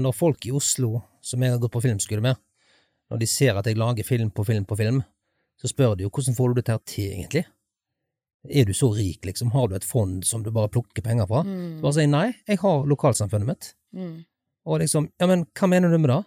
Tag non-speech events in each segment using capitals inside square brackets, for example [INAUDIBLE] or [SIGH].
når folk i Oslo, som jeg har gått på filmskole med, når de ser at jeg lager film på film på film, så spør de jo hvordan får du dette her til, egentlig? Er du så rik, liksom? Har du et fond som du bare plukker penger fra? Så bare jeg nei, jeg har lokalsamfunnet mitt. Mm. Og liksom, ja, men hva mener du med det?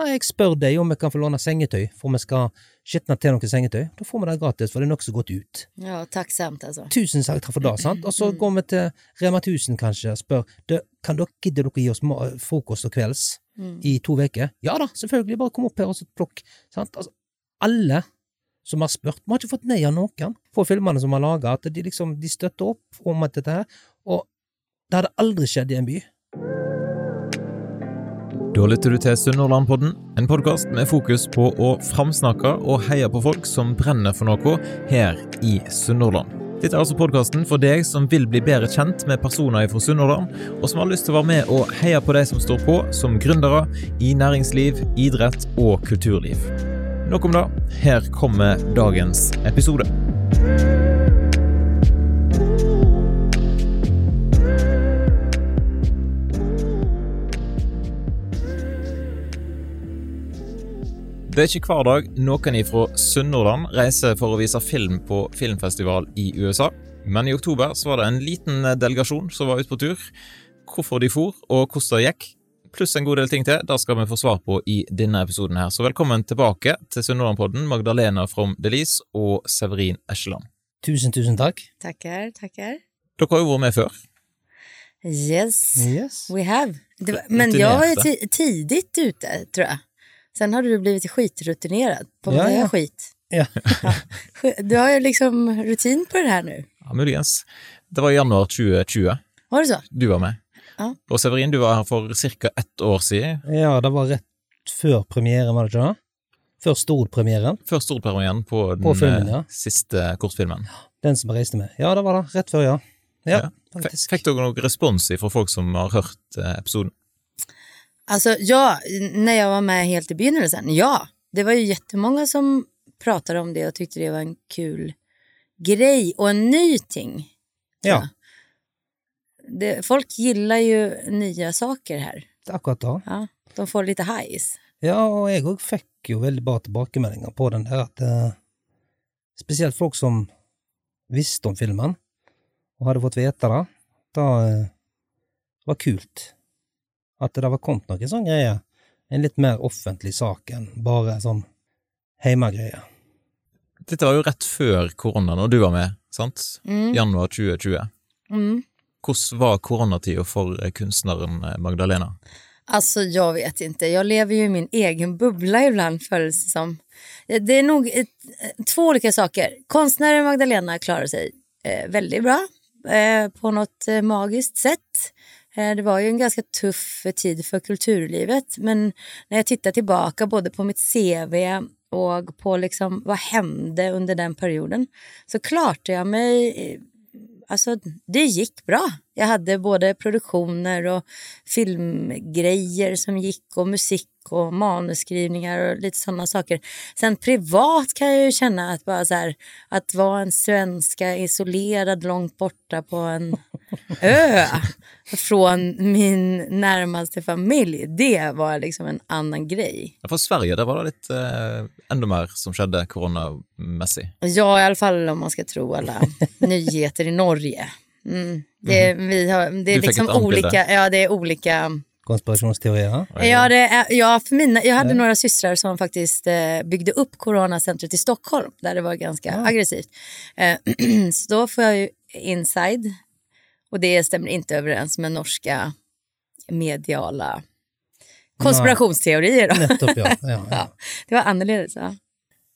Nei, jeg spør deg om jeg kan få låne sengetøy, for vi skal skitne til noe sengetøy. Da får vi det gratis, for det er har gått ut. Ja, tacksamt alltså. Tusen takk for det, sant? Og så går vi til Rema 1000 kanskje og spør «Du, kan dere gidde dere gi oss frokost og kvelds Mm. i to uker? Ja da, selvfølgelig, bare kom opp her og så plukk. Sant? Altså, alle som har spurt, vi har ikke fått nei av noen på filmene som har laga, at de liksom de støtter opp om dette her, og det hadde aldri skjedd i en by. Da lytter du til Sunnhordlandpodden, en podkast med fokus på å framsnakke og heie på folk som brenner for noe her i Sunnhordland. Dette er altså podkasten for deg som vil bli bedre kjent med personer fra Sunnhordland, og som har lyst til å være med og heie på de som står på som gründere i næringsliv, idrett og kulturliv. Nok om det. Her kommer dagens episode. Det er ikke hver dag noen ifra Sunnhordland reiser for å vise film på filmfestival i USA, men i oktober så var det en liten delegasjon som var ute på tur. Hvorfor de for, og hvordan det gikk, pluss en god del ting til, det skal vi få svar på i denne episoden her. Så velkommen tilbake til Sunnhordlandpodden, Magdalena from Delice og Severin Eskeland. Tusen, tusen takk. Tackar, tackar. Dere har jo vært med før. Yes, Yes. we have. Det var, men jag var ju tidigt ute, tror jag. Sen har du blivit skitrutinerad på att Ja, ja. skit. Ja. [LAUGHS] Du har ju liksom rutin på det här nu. Ja, muligens. Det var i januar 2020. Var det så? Du var med. Ja. Og Severin, du var her for ca. ett år siden. Ja, det var rett før premieren, var det ikke det? Før storpremieren. Før storpremieren på den På filmen, eh, ja. siste kortfilmen. Den som jeg reiste med. Ja, det var det. Rett før, ja. Ja, Ja. Fikk dere noen respons fra folk som har hørt eh, episoden? Alltså ja, när jag var med helt i begynnelsen, ja. Det var ju jättemånga som pratade om det och tyckte det var en kul grej och en ny ting. Ja, Det, folk gillar ju nya saker här. akkurat det. Ja, de får lite highs. Ja, og jeg òg fikk jo veldig bra tilbakemeldinger på den der at eh, Spesielt folk som visste om filmen, og hadde fått vite det. Det eh, var kult. At det var kommet noen sånn greie. En litt mer offentlig sak enn bare sånn heimegreie. Dette var jo rett før korona, når du var med, sant? Mm. Januar 2020. Mm. Hvordan var koronatida for eh, kunstneren eh, Magdalena? Alltså jag vet inte, jag lever ju i min egen bubbla ibland känns det som. Det är nog ett, två olika saker. Konstnären Magdalena klarar sig eh, väldigt bra eh, på något eh, magiskt sätt. Eh, det var ju en ganska tuff eh, tid för kulturlivet men när jag tittar tillbaka både på mitt CV och på liksom vad hände under den perioden så klarade jag mig eh, Alltså, det gick bra. Jag hade både produktioner och filmgrejer som gick och musik och manusskrivningar och lite sådana saker. Sen privat kan jag ju känna att bara så här, att vara en svenska isolerad långt borta på en [LAUGHS] ö från min närmaste familj, det var liksom en annan grej. Ja, For Sverige der var det litt eh, enda mer som skjedde koronamessig. Ja, i alla fall om man ska tro alla [LAUGHS] nyheter i Norge. Mm. Det, vi har, det Mhm. Är liksom olika, ja det är olika. Konspirasjonsteorier. Ja, det är, ja, för mina, jag hade några systrar som faktiskt eh, byggde upp coronacentret i Stockholm där det var ganska aggressivt. Eh, [CLEARS THROAT] så då får jag ju inside och det stämmer inte överens med norska mediala konspirationsteorier. Då. Nettopp, ja. [LAUGHS] ja, ja. Ja, det var annorledes. Ja.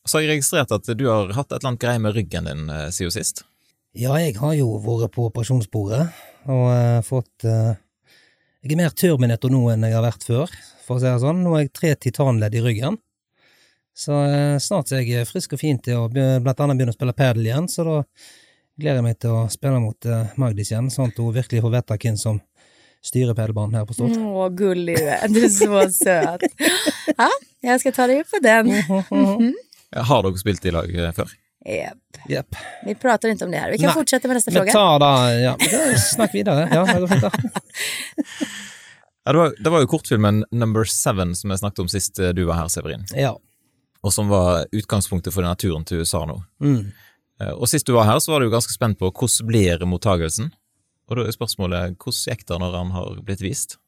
Så har jeg registrert at du har hatt et eller annet greie med ryggen din eh, siden sist. Ja, jeg har jo vært på operasjonsbordet og eh, fått eh, Jeg er mer tørrminutter nå enn jeg har vært før, for å si det sånn. Nå har jeg tre titanledd i ryggen. Så eh, snart er jeg frisk og fin til å blant annet begynne å spille padel igjen, så da gleder meg til å spille mot eh, Magdis igjen, sånn at hun virkelig får vite hvem som styrer padelbanen her på Stord. Åh, gullig du är. Du är så söt. Ja, jag ska ta dig upp på den. Har dere spilt i lag eh, før? Japp. Jepp. Vi pratar inte om det här. Vi kan Nej. fortsätta med nästa fråga. tar da Ja, vi kan snakke videre. Ja, det går fint. Ja, det, var, det var jo kortfilmen Number Seven som jeg snakket om sist eh, du var her, Severin. Ja. Og som var utgangspunktet for denne turen til USA nå. Mm. Eh, Og sist du var her, så var du ganske spent på hvordan blir mottagelsen. Og da er spørsmålet hvordan gikk eh, det når han har blitt vist?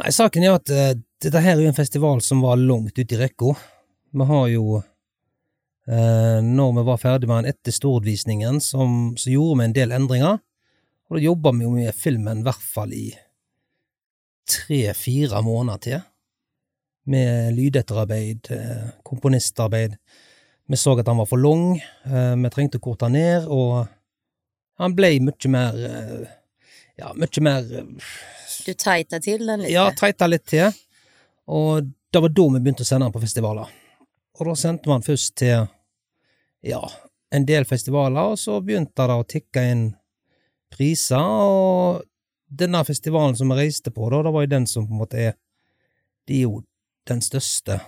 Nei, saken er at uh, dette her er jo en festival som var langt ute i rekka. Vi har jo uh, eh, Når vi var ferdig med den etter Stordvisningen, som, så gjorde vi en del endringer. Og da jobba vi jo med filmen i hvert fall i tre-fire måneder til. Med lydetterarbeid, eh, komponistarbeid. Vi så at han var for lang, eh, vi trengte å korte han ned, og han ble mye mer eh, Ja, mye mer eh, Du tajtar till den lite. ja, tighta litt til. Og det var da vi begynte å sende den på festivaler. Og da sendte man først til ja, en del festivaler, og så begynte det å tikke inn priser, og denne festivalen som vi reiste på, da, det var jo den som på en måte er Det er jo den største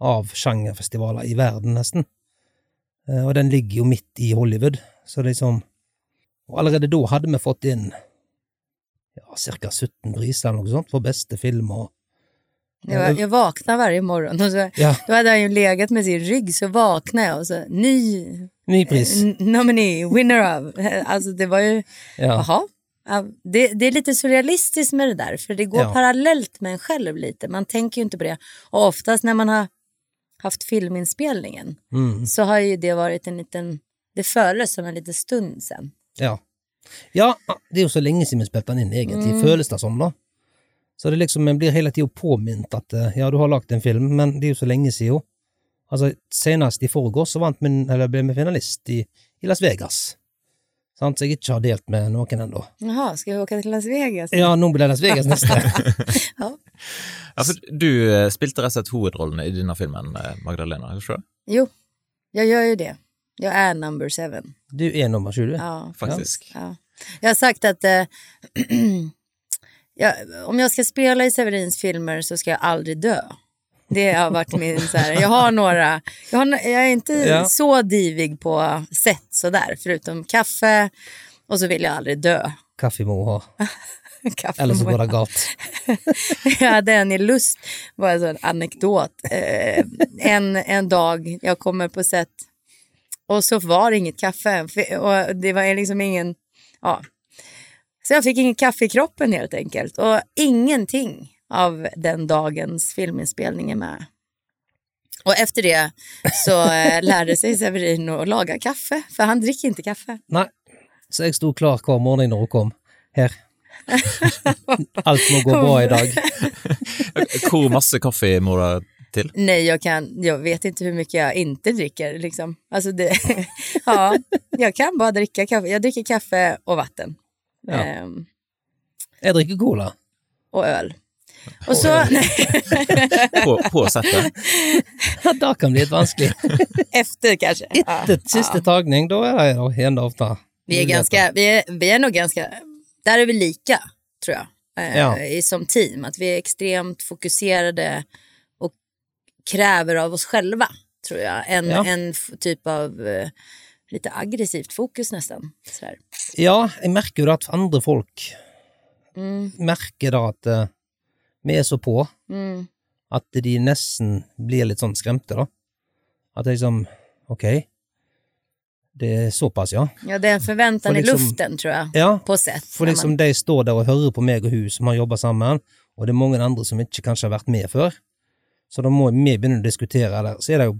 av sjangerfestivaler i verden, nesten. Eh, Og den ligger jo midt i Hollywood, så liksom Og allerede da hadde vi fått inn ja, cirka 17 priser eller noe sånt for beste film og Jag, jag vaknar varje morgon och så, Ja, då hade han ju legat med sin rygg så vaknar jag och så ny ny pris. nominee, winner of. [LAUGHS] Alltså det var ju, Ja. jaha. Ja, Det, det är lite surrealistiskt med det där för det går Ja. parallellt med en själv lite. Man tänker ju inte på det. Och oftast när man har haft filminspelningen Mm, så har ju det varit en liten, det föres som en liten stund sen. ja. Ja, det er jo så lenge siden vi spilte den inn, egentlig, Mm. føles det som, da. Så det liksom, en blir hele tida påminnet at eh, ja, du har lagd en film, men det er jo så lenge siden. Altså, senest i forgårs så vant min, eller ble vi finalist i, i Las Vegas. Så ikke har delt med noen ennå. Jaha, ska vi åka till Las Vegas? Ja, nå blir Las Vegas neste. [LAUGHS] Ja. Ja, [LAUGHS] for Du eh, spilte rett og slett hovedrollene i denne filmen, eh, Magdalena. ikke? Jo, jag gör ju det. Jag är number seven. Du er nummer sju, du. Ja. Faktisk. Ja. Jag har sagt att eh, [CLEARS THROAT] ja, om jag ska spela i Severins filmer så ska jag aldrig dö. Det har varit min... Så här, jag har några... Jag, har, jag är inte Ja. så divig på sätt sådär, förutom kaffe och så vill jag aldrig dö. Kaffemo har. kaffe [LAUGHS] Eller så går det jag- galt. jag hade en i lust, var en sån anekdot. Eh, en, en dag, jag kommer på set och så var det inget kaffe. Och det var liksom ingen, ja. Så jag fick inget kaffe i kroppen helt enkelt. Och ingenting av den dagens filminspelning är med. Och efter det så eh, [LAUGHS] lärde sig Severin att laga kaffe, för han dricker inte kaffe. Nei, så jeg sto klar hver morgen når hun kom. Her. [LAUGHS] Alt må gå bra i dag. Hvor masse kaffe må det til? Nej, jag, kan, jag vet inte hur mycket jag inte dricker. Liksom. Alltså det, [LAUGHS] ja, jag kan bara dricka kaffe. Jag dricker kaffe och vatten. Ja. Ehm, Jeg drikker cola. och öl. Och så, [LAUGHS] På, på settet? Ja, det kan bli litt vanskelig. [LAUGHS] efter kanske. Ja, Etter siste tagning, da er det enda ofte Vi är, ganska, vi, är, vi är nog ganska, där är vi lika tror jag. Eh, Ja. i- Som team, att vi är extremt fokuserade och kräver av oss själva tror jag. En, Ja. en typ av eh, lite aggressivt fokus nästan. Sådär. Ja, jeg merker jo det at andre folk Mm, merker da at eh, vi er så på mm. at de nesten blir litt sånn skremte, da. At det liksom Ok, det er såpass, ja. Ja, det är en förväntan Får i liksom- luften tror jag. Ja, På sätt. For liksom man, de står der og hører på meg og hun som har jobba sammen, og det er mange andre som ikke kanskje har vært med før. Så da må vi begynne å diskutere, eller så er det jo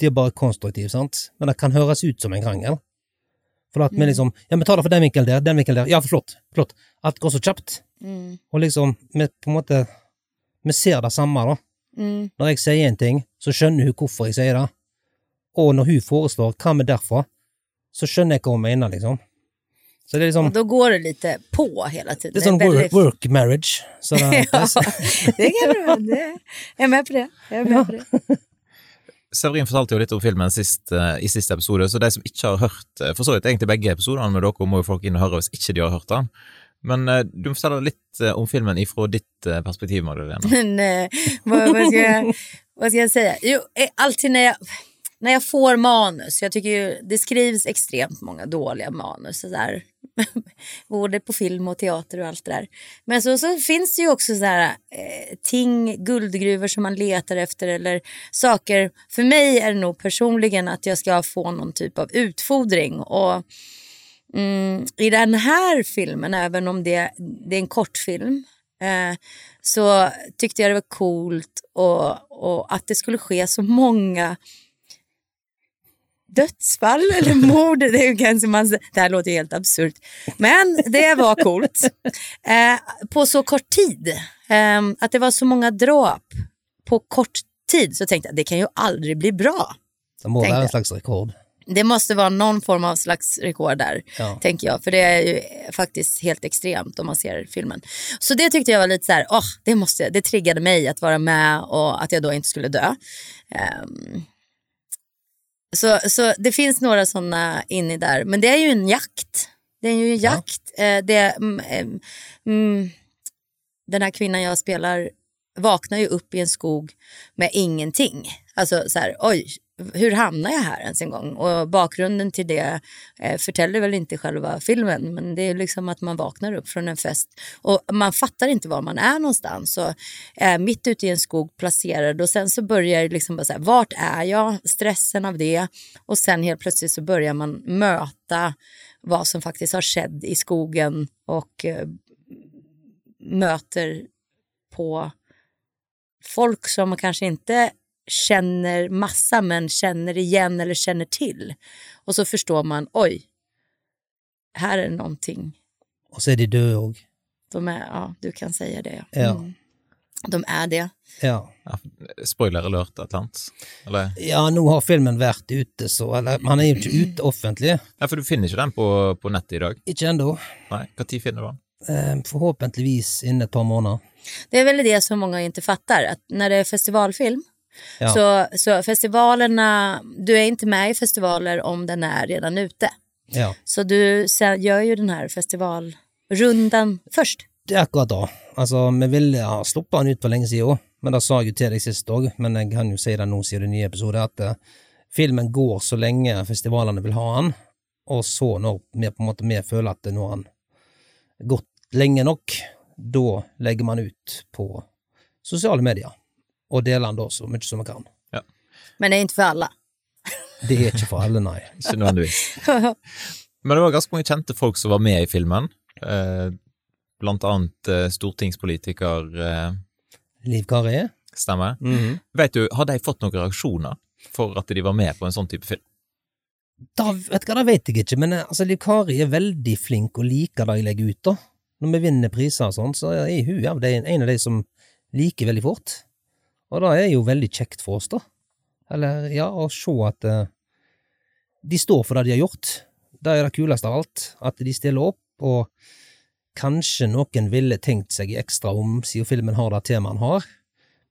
det er bare konstruktivt, sant, men det kan høres ut som en krangel. Vi Mm. liksom Ja, vi tar det fra den vinkelen der, den vinkelen der, ja, flott, flott. Alt går så kjapt. mm, Og liksom, vi på en måte Vi ser det samme, da. mm, Når jeg sier en ting, så skjønner hun hvorfor jeg sier det. Og når hun foreslår hva med derfra, så skjønner jeg hva hun mener, liksom. Så det er liksom och då går det lite på hela tiden. Det är work, väldigt- work marriage. Så [LAUGHS] ja, det kan vara. Det- Jag är med på det. Jag är med på det. Severin fortalte jo litt om filmen sist, eh, i siste episode, så de som ikke har hørt eh, for så vidt egentlig begge episodene med dere, må jo folk inn og høre hvis ikke de har hørt den. Men eh, du må fortelle litt eh, om filmen ifra ditt eh, perspektiv, Magdalena. [LAUGHS] Men eh, vad, vad, ska jag, vad ska jag säga? Jo, eh, alltid när jag när jag får manus, jag tycker ju, det skrivs extremt många dåliga manus. Så där. [LAUGHS] Både på film och teater och allt det där. Men så, så finns det ju också så här, eh, ting, guldgruvor som man letar efter eller saker. För mig är det nog personligen att jag ska få någon typ av utfodring. Och mm, I den här filmen, även om det, det är en kortfilm, eh, så tyckte jag det var coolt och, och att det skulle ske så många dödsfall [LAUGHS] eller mord. Det, är kanske man, det här låter helt absurt. Men det var coolt. [LAUGHS] Eh, på så kort tid. Eh, att det var så många dråp på kort tid. Så tänkte jag det kan ju aldrig bli bra. Det må Tänkte være en jag. slags rekord. Det måste vara någon form av slags rekord där, Ja. tänker jag. För det är ju faktiskt helt extremt om man ser filmen. Så det tyckte jag var lite så här, åh, det, måste, det triggade mig att vara med och att jag då inte skulle dö. Ehm, så, så det finns några sådana inne där. Men det är ju en jakt. Det är ju en Ja. jakt. Eh, det, mm, mm, mm, den här kvinnan jag spelar vaknar ju upp i en skog med ingenting. Alltså så här, oj, hur hamnar jag här ens en gång? Och bakgrunden till det eh, förtäller väl inte själva filmen, men det är liksom att man vaknar upp från en fest och man fattar inte var man är någonstans. Så, eh, mitt ute i en skog placerad och sen så börjar det liksom bara så här, vart är jag? Stressen av det och sen helt plötsligt så börjar man möta vad som faktiskt har skett i skogen och eh, möter på folk som man kanske inte känner massa men känner igen eller känner till. Och så förstår man, oj, här är någonting. Og så er de døde òg. De är, ja, du kan säga det. Ja. Mm. De är det. Ja. Ja, spoiler alert, et eller ja, nå har filmen vært ute, så Eller han er jo ikke ute offentlig. Ja, for du finner ikke den på, på nettet i dag? Ikke ennå. Nei, Når finner du den? Eh, forhåpentligvis innen et par måneder. Det är väl det som många inte fattar, att när det är festivalfilm Ja. så, så festivalerna, du är inte med i festivaler om den är redan ute. Ja. Så du gör ju den här festivalrundan först. Det er akkurat da. Altså, vi ville ha sluppet han ut for lenge siden òg, men det sa jeg jo til deg sist òg, men jeg kan jo si det nå siden det nye episode, at eh, filmen går så lenge festivalene vil ha han, og så når vi på en måte vi føler at nå har gått lenge nok, da legger man ut på sosiale medier, deler han da så mye som man kan. Men det är inte för alla. Det for alle, nei. Ikke nødvendigvis. [LAUGHS] Men det var ganske mange kjente folk som var med i filmen. Eh, blant annet eh, stortingspolitiker eh, Liv Kari? Stemmer. Mhm. Vet du, Har de fått noen reaksjoner for at de var med på en sånn type film? Da, vet du det vet jeg ikke, men eh, altså, Liv Kari er veldig flink og liker det jeg legger ut, da. Når vi vinner priser og sånn, så ja, det er en av de som liker veldig fort. Og det er jo veldig kjekt for oss, da. Eller, ja, å se at eh, de står for det de har gjort. Det er det kuleste av alt. At de stiller opp, og kanskje noen ville tenkt seg ekstra om, siden filmen har det temaet han har.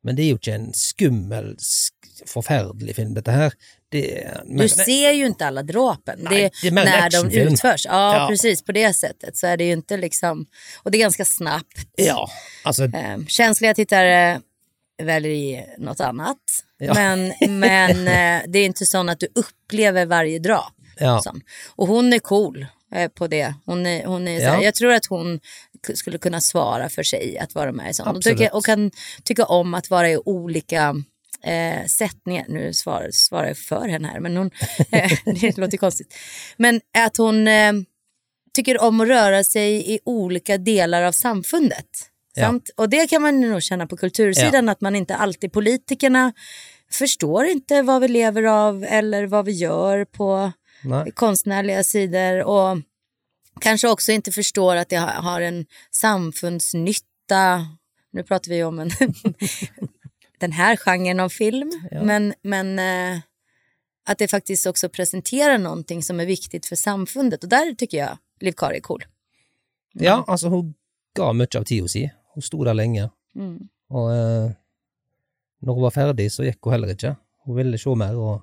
Men det er jo ikke en skummel, sk forferdelig film, dette her. Det, Du ser ju inte alla dråpen. Nej, det, det är mer en när de actionfilm. utförs. Ja, Ja. precis. På det sättet så är det ju inte liksom... Och det är ganska snabbt. Ja, alltså Eh, känsliga tittare väljer i något annat. Ja. Men, men [LAUGHS] eh, det är inte så att du upplever varje drap. ja. Sån. Och hon är cool eh, på det. Hon är, hon är så här, Ja. Jag tror att hon skulle kunna svara för sig att vara med i sånt. Tycker, och kan tycka om att vara i olika eh, sättningar. Nu svarar, svarar jag för henne här, men hon, [LAUGHS] eh, [LAUGHS] det låter konstigt. Men att hon eh, tycker om att röra sig i olika delar av samfundet. Ja. Och det kan man nog känna på kultursidan, att man inte alltid, politikerna förstår inte vad vi lever av eller vad vi gör på Nej. konstnärliga sidor och kanske också inte förstår att det har- en samfundsnytta. Nu pratar vi om en [LAUGHS] den här genren av film, Ja. men, men eh, att det faktiskt också presenterar någonting som är viktigt för samfundet och där tycker jag Liv Kari är cool. Ja, altså, hun ga mye av tida si. Hun sto der lenge, Mm. og eh, når hun var ferdig, så gikk hun heller ikke. Hun ville se mer, og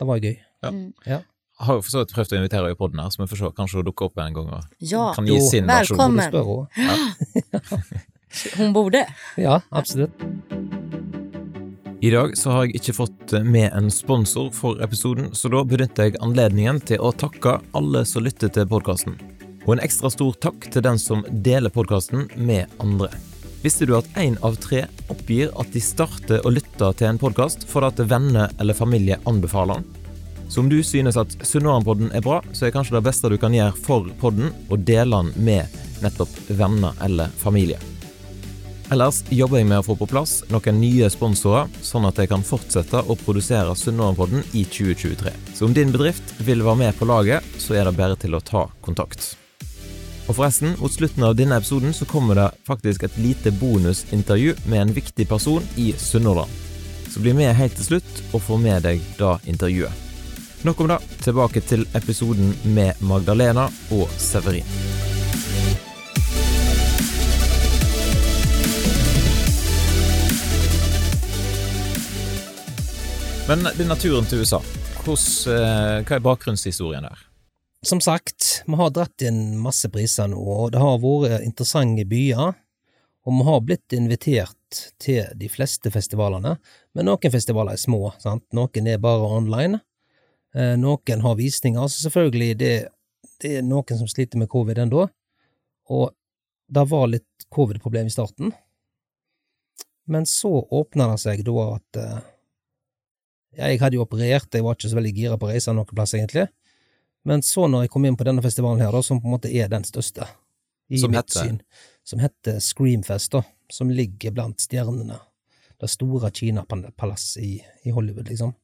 det var gøy. Ja. Mm. Ja. Har jo for så vidt prøvd å invitere henne i podden her, så vi får se. Kanskje hun dukker opp en gang og Ja, kan gi Jo, sin versjon. velkommen. Borde henne. [LAUGHS] hon borde. Ja, absolutt. I dag så har jeg ikke fått med en sponsor for episoden, så da benytter jeg anledningen til å takke alle som lytter til podkasten. Og en ekstra stor takk til den som deler podkasten med andre. Visste du at én av tre oppgir at de starter å lytte til en podkast fordi venner eller familie anbefaler den? Så om du synes at Sunnmørenpodden er bra, så er kanskje det beste du kan gjøre for podden å dele den med nettopp venner eller familie. Ellers jobber jeg med å få på plass noen nye sponsorer, sånn at jeg kan fortsette å produsere Sunnmørenpodden i 2023. Så om din bedrift vil være med på laget, så er det bare til å ta kontakt. Og forresten, mot slutten av denne episoden så kommer det faktisk et lite bonusintervju med en viktig person i Sunnhordland. Så bli med helt til slutt og få med deg det intervjuet. Nok om det, tilbake til episoden med Magdalena og Severin. Men denne turen til USA, hos, eh, hva er bakgrunnshistorien der? Som sagt, vi har dratt inn masse priser nå, og det har vært interessante byer. Og vi har blitt invitert til de fleste festivalene, men noen festivaler er små, sant? noen er bare online. Några noen har visninger, så selvfølgelig, det, det er noen som sliter med covid ennå, og det var litt covid-problem i starten. Men så åpna det seg da at eh, ja, jeg hadde jo operert, jeg var ikke så veldig gira på å reise noen plass, egentlig. Men så, når jeg kom inn på denne festivalen her, da, som på en måte er den største i Som mitt heter? syn, som heter Screamfest, da, som ligger blant stjernene. Det store Kina-palasset i, i Hollywood, liksom.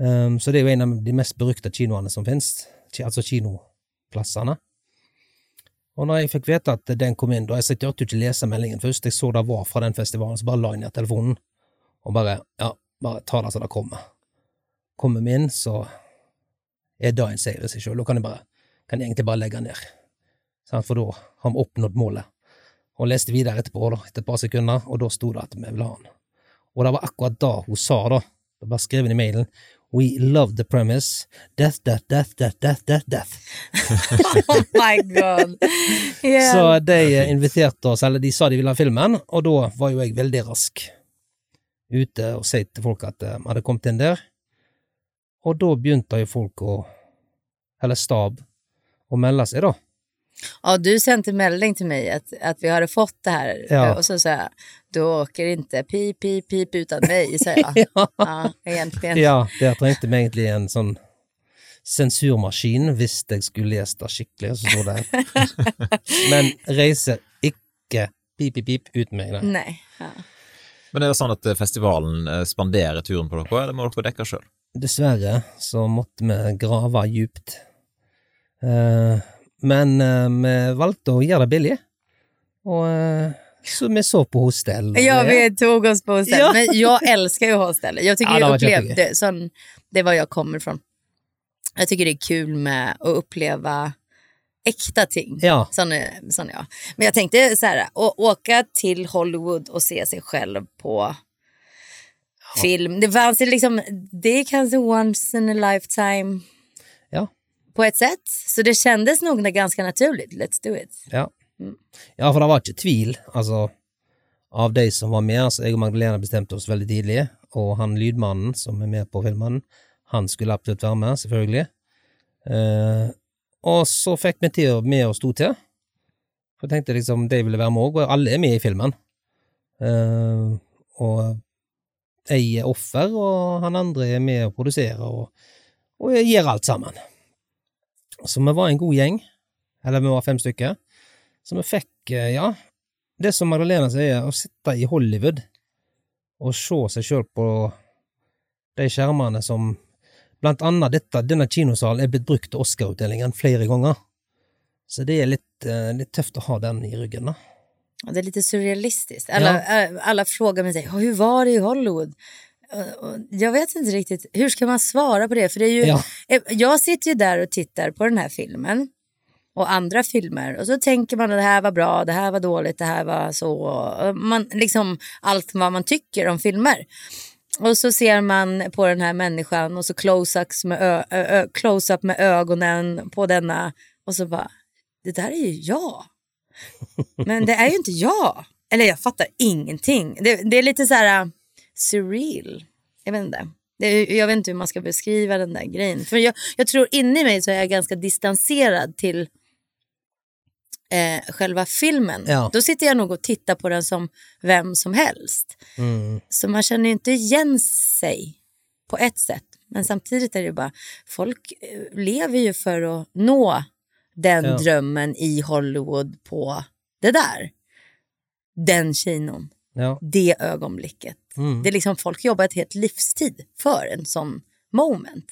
Um, så det er jo en av de mest berykta kinoene som finnes, ki- altså kinoplassene. Og når jeg fikk vite at den kom inn, da jeg turte jo ikke lese meldingen først, jeg så det var fra den festivalen, så bare la jeg ned telefonen, og bare, ja, bare ta det som det kommer. Kommer vi inn, så er det en seier i seg sjøl, da kan jeg bare, kan egentlig bare legge ned. Sant? For da har vi oppnådd målet. Og leste videre etterpå, da, etter et par sekunder, og da sto det at vi ville ha den. Og det var akkurat da hun sa, da, det var skrevet i mailen, We love the premise. Death, death, death, death, death, death, death. [LAUGHS] Oh my god. [LAUGHS] Yeah. Så de eh, inviterte oss, eller de sa de ville ha filmen, og da var jo jeg veldig rask ute og si til folk at eh, vi hadde kommet inn der. Og da begynte jo folk å, eller stab, å melde seg, da. Ja, du sände melding till mig att, att vi hade fått det här Ja. och så sa jag, du åker inte pip, pip, pip utan mig, sa jag. [LAUGHS] Ja. Ja, egentligen. Ja, der trengte vi egentlig en sånn sensurmaskin hvis jeg skulle lest det skikkelig, så står det Men reiser ikke pip, pip, pip uten meg, nei. Nej. Ja. Men er det sånn at eh, festivalen eh, spanderer turen på dere, eller må dere dekke sjøl? Dessverre så måtte vi grave djupt. Eh, men eh, vi valgte å gjøre det billig, og eh, så vi sov på hostell. Ja, vi tog oss på hostell. Ja. Men jag älskar ju hostel. Jag tycker Ja, det jag det, sån, det är var jag kommer ifrån. Jag tycker det är kul med att uppleva äkta ting. Ja. Sån, är- sån är jag. Men jag tänkte så här, å, åka till Hollywood och se sig själv på film. Det fanns ju liksom, det är kanske once in a lifetime Ja. på ett sätt. Så det kändes nog ganska naturligt. Let's do it. Ja. ja, for det var ikke tvil, altså, av de som var med. Altså, jeg og Magdalena bestemte oss veldig tidlig, og han lydmannen som er med på filmen, han skulle absolutt være med, selvfølgelig. Eh, og så fikk vi til å- med oss to til. For jeg tenkte liksom, de ville være med òg, og alle er med i filmen. Eh, og jeg offer, og han andre er med å produsere og, og gjør alt sammen. Så vi var en god gjeng, eller vi var fem stykker. Så vi fikk, eh, ja, det som Magdalena sier, å sitte i Hollywood og se seg sjøl på de skjermene som Blant annet dette, denne kinosalen er blitt brukt til Oscar-utdelingen flere ganger. Så det er litt, eh, litt tøft å ha den i ryggen, da. Ja, Det är lite surrealistiskt. Alla, äh, alla frågar mig, hur var det i Hollywood? Och Jag vet inte riktigt, hur ska man svara på det? För det är ju, Ja. Eh, Jag sitter ju där och tittar på den här filmen och andra filmer och så tänker man att det här var bra, det här var dåligt, det här var så. Man, liksom allt vad man tycker om filmer. Och så ser man på den här människan och så close-ups med, close med ögonen på denna och så bara, det där är ju jag. Men det är ju inte jag. Eller jag fattar ingenting. Det, det är lite så här, surreal. Jag vet inte. Det jag vet inte hur man ska beskriva den där grejen. För jag, jag tror inne i mig så är jag ganska distanserad till eh, själva filmen. Ja. Då sitter jag nog och tittar på den som vem som helst. Mm. Så man känner ju inte igen sig på ett sätt. Men samtidigt är det ju bara, folk eh, lever ju för att nå den Ja. drömmen i Hollywood på det där. Den kinon, Ja. det ögonblicket. Mm. Det är liksom folk jobbar ett helt livstid för en sån moment.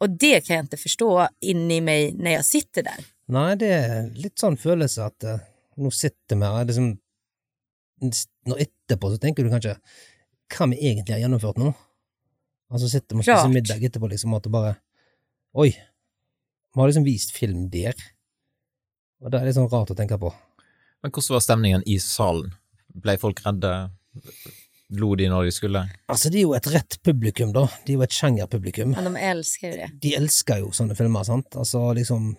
Och det kan jag inte förstå in i mig när jag sitter där. Nei, det er litt sånn følelse at eh, nå sitter vi her liksom, Når etterpå så tenker du kanskje Hva vi egentlig har gjennomført nå? Altså sitter vi og spiser middag etterpå, liksom, at det bare Oi, vi har liksom vist film der. Og det er litt sånn rart å tenke på. Men hvordan var stemningen i salen? Ble folk redde? Lo de når de skulle? Altså, det er jo et rett publikum, da. De er jo et sjangerpublikum. Men de älskar ju det. De elsker jo sånne filmer, sant? Altså, liksom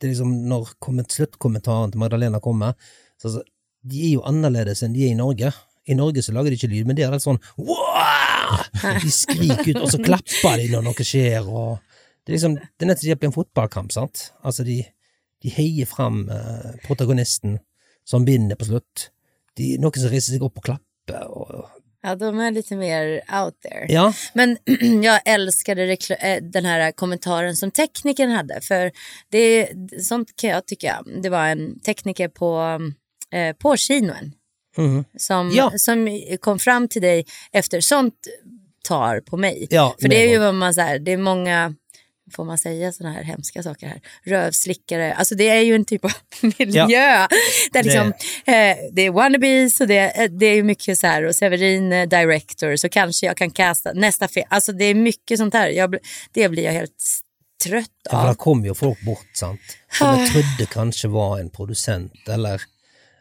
Det er liksom når komment, sluttkommentaren til Magdalena kommer, så altså, de er jo annerledes enn de er i Norge. I Norge så lager de ikke lyd, men det er litt sånn wow! De skriker ut, og så klapper de når noe skjer, og Det er liksom, det er nett som på en fotballkamp, sant? Altså, de, de heier fram eh, protagonisten som vinner på slutt. De, noen som reiser seg opp og klapper, og Ja, de är lite mer out there. Ja. Men [CLEARS THROAT] jag älskade eh, den här kommentaren som teknikern hade. För det, sånt kan jag tycka. Det var en tekniker på, eh, på kinoen mhm. som, Ja. som kom fram till dig efter sånt tar på mig. Ja, För det är ju vad man säger, det är många, får man säga sådana här hemska saker här, rövslickare, alltså det är ju en typ av [LAUGHS] miljö. Där liksom, eh, det är wannabes och det, eh, det är ju mycket så här, och Severin eh, director, så kanske jag kan casta nästa film. Alltså det är mycket sånt här, jag, det blir jag helt trött Ja, av. da kom jo folk bort, sant, som jeg trodde kanskje var en produsent, eller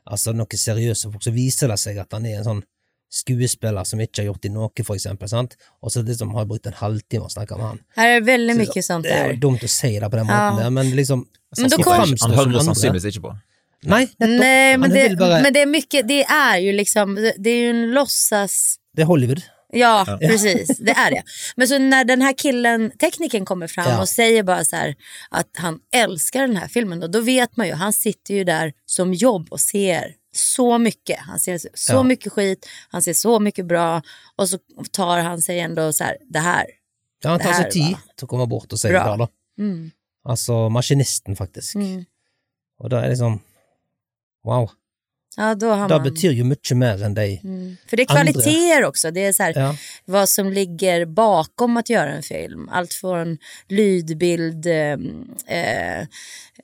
altså noe seriøse folk. Så viser det seg at han er en sånn skuespiller som ikke har gjort i noe, for eksempel, sant, og så liksom har brukt en halvtime å snakke med han. Här är väldigt mycket sånt Det er jo dumt å si det på den Ja. måten der, men liksom Men kom- Han hører andre. sannsynligvis ikke på. Nei. Nej, men det, bare, men det är mycket, det är ju liksom, det- det är ju en låtsas... det er Hollywood. Ja, precis. Det är det. Men så när den här killen, tekniken kommer fram Ja. och säger bara så här att han älskar den här filmen. Då, då vet man ju, han sitter ju där som jobb och ser så mycket. Han ser så Ja. mycket skit, han ser så mycket bra och så tar han sig ändå så här, det här. Ja, han tar seg tid å komme bort og si bra. det, da. Mm. Altså maskinisten, faktisk. Mm. Og da er det liksom Wow. Ja, då har Det man... betyr jo mye mer enn de Mm. För det är Andra. kvaliteter också. Det är så här, Ja. vad som ligger bakom att göra en film. Allt från lydbild, eh,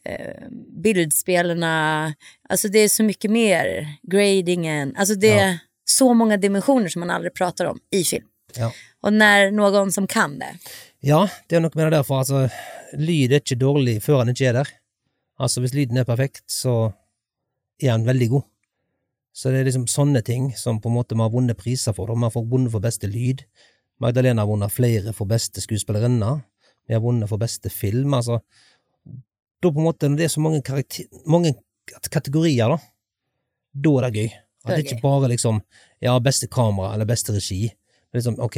eh, bildspelarna. Alltså det är så mycket mer. Gradingen. Alltså det är så många dimensioner som man aldrig pratar om i film. Ja. Och när någon som kan det. Ja, det er noe med det der, for altså, lyd er ikke dårlig før han ikke er der. Altså, hvis lyden er perfekt, så er han veldig god. Så det er liksom sånne ting som på en måte vi har vunnet priser da. Vi har fått vunnet for beste lyd. Magdalena har vunnet flere for beste skuespillerinne. Vi har vunnet for beste film. Altså, da på en måte, når det er så mange, mange kategorier, da, da er det gøy. At det det ikke bare liksom, ja, beste kamera eller beste regi. Liksom, ok,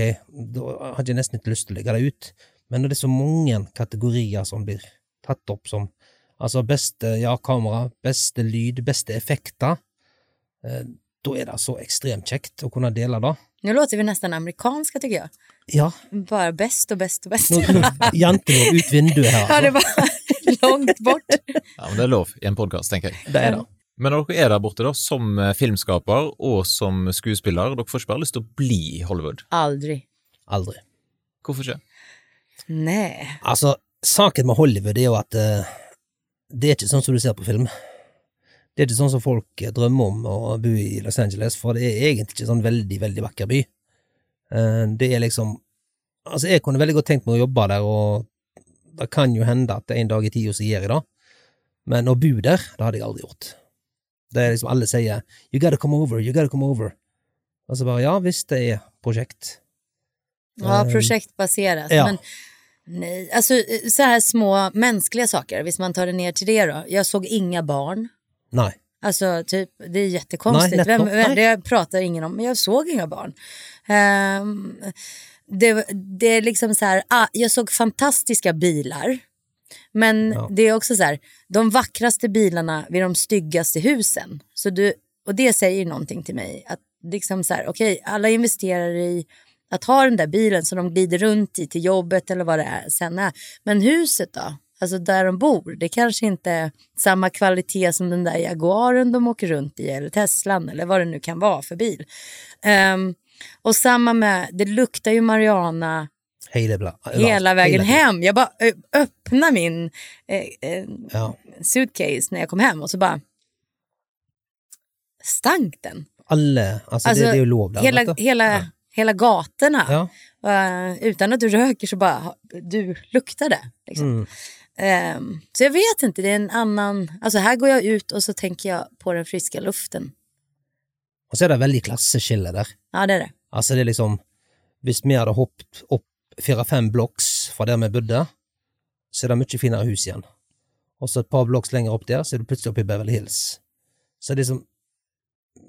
da hadde jeg nesten ikke lyst til å legge det ut. Men når det er så mange kategorier som blir tatt opp som altså beste ja, kamera, beste lyd, beste effekter, eh, da er det så ekstremt kjekt å kunne dele det. Nu låter vi nästan amerikanska tycker jag. Ja, Bara bäst och bäst och bäst. jenter ut vinduet her, [LAUGHS] Ja, det var [LAUGHS] långt bort. Ja, men Det er lov i en podkast, tenker jeg. Det er det. Men når dere er der borte da, som eh, filmskaper og som skuespiller, dere får ikke bare lyst til å bli i Hollywood. Aldrig. Aldri. Hvorfor ikke? Nej. Altså, saken med Hollywood er jo at eh, det er ikke sånn som du ser på film. Det er ikke sånn som folk eh, drømmer om å bo i Los Angeles, for det er egentlig ikke sånn veldig, veldig vakker by. Eh, det er liksom Altså, jeg kunne veldig godt tenkt meg å jobbe der, og det kan jo hende at en dag i tida så gjør jeg det, men å bo der, det hadde jeg aldri gjort. Det er liksom alle sier 'you gotta come over', 'you gotta come over'. Og så bare ja, hvis det er prosjekt. Ja, Ehm, projektbaserat. ja. Men nej, alltså så här små mänskliga saker, hvis man tar det ner till det då. Jag såg inga barn. Nei. Alltså typ, det är jättekonstigt. Nej, Vem, nettopp, vem, nej. det pratar ingen om, men jag såg inga barn. Ehm, det, det är liksom så här, ah, jag såg fantastiska bilar. Men Ja. det är också så här, de vackraste bilarna vid de styggaste husen. Så du, och det säger någonting till mig. Att liksom så här, okej, alla investerar i att ha den där bilen som de glider runt i till jobbet eller vad det är, sen är. Men huset då? Alltså där de bor, det kanske inte är samma kvalitet som den där Jaguaren de åker runt i eller Teslan eller vad det nu kan vara för bil. Ehm, och samma med, det luktar ju Mariana Hela, hela vägen hem. Jag bara öppnade min eh, eh, Ja. suitcase när jag kom hem och så bara stank den. Alle, alltså, Alltså, det, det är ju lov där. Hela, du. hela, hela gatorna. Ja. Eh, utan att du röker så bara, du luktade. Liksom. Mm. Ehm, så jag vet inte, det är en annan... Alltså här går jag ut och så tänker jag på den friska luften. Og så er det veldig klasseskille der. Ja, det är det. Altså, det er liksom Hvis vi hadde hoppet opp fire-fem blocks fra der vi bodde, så er det mye finere hus igjen. Og så et par blocks lenger opp der, så er du plutselig oppe i Beverly Hills. Så det er liksom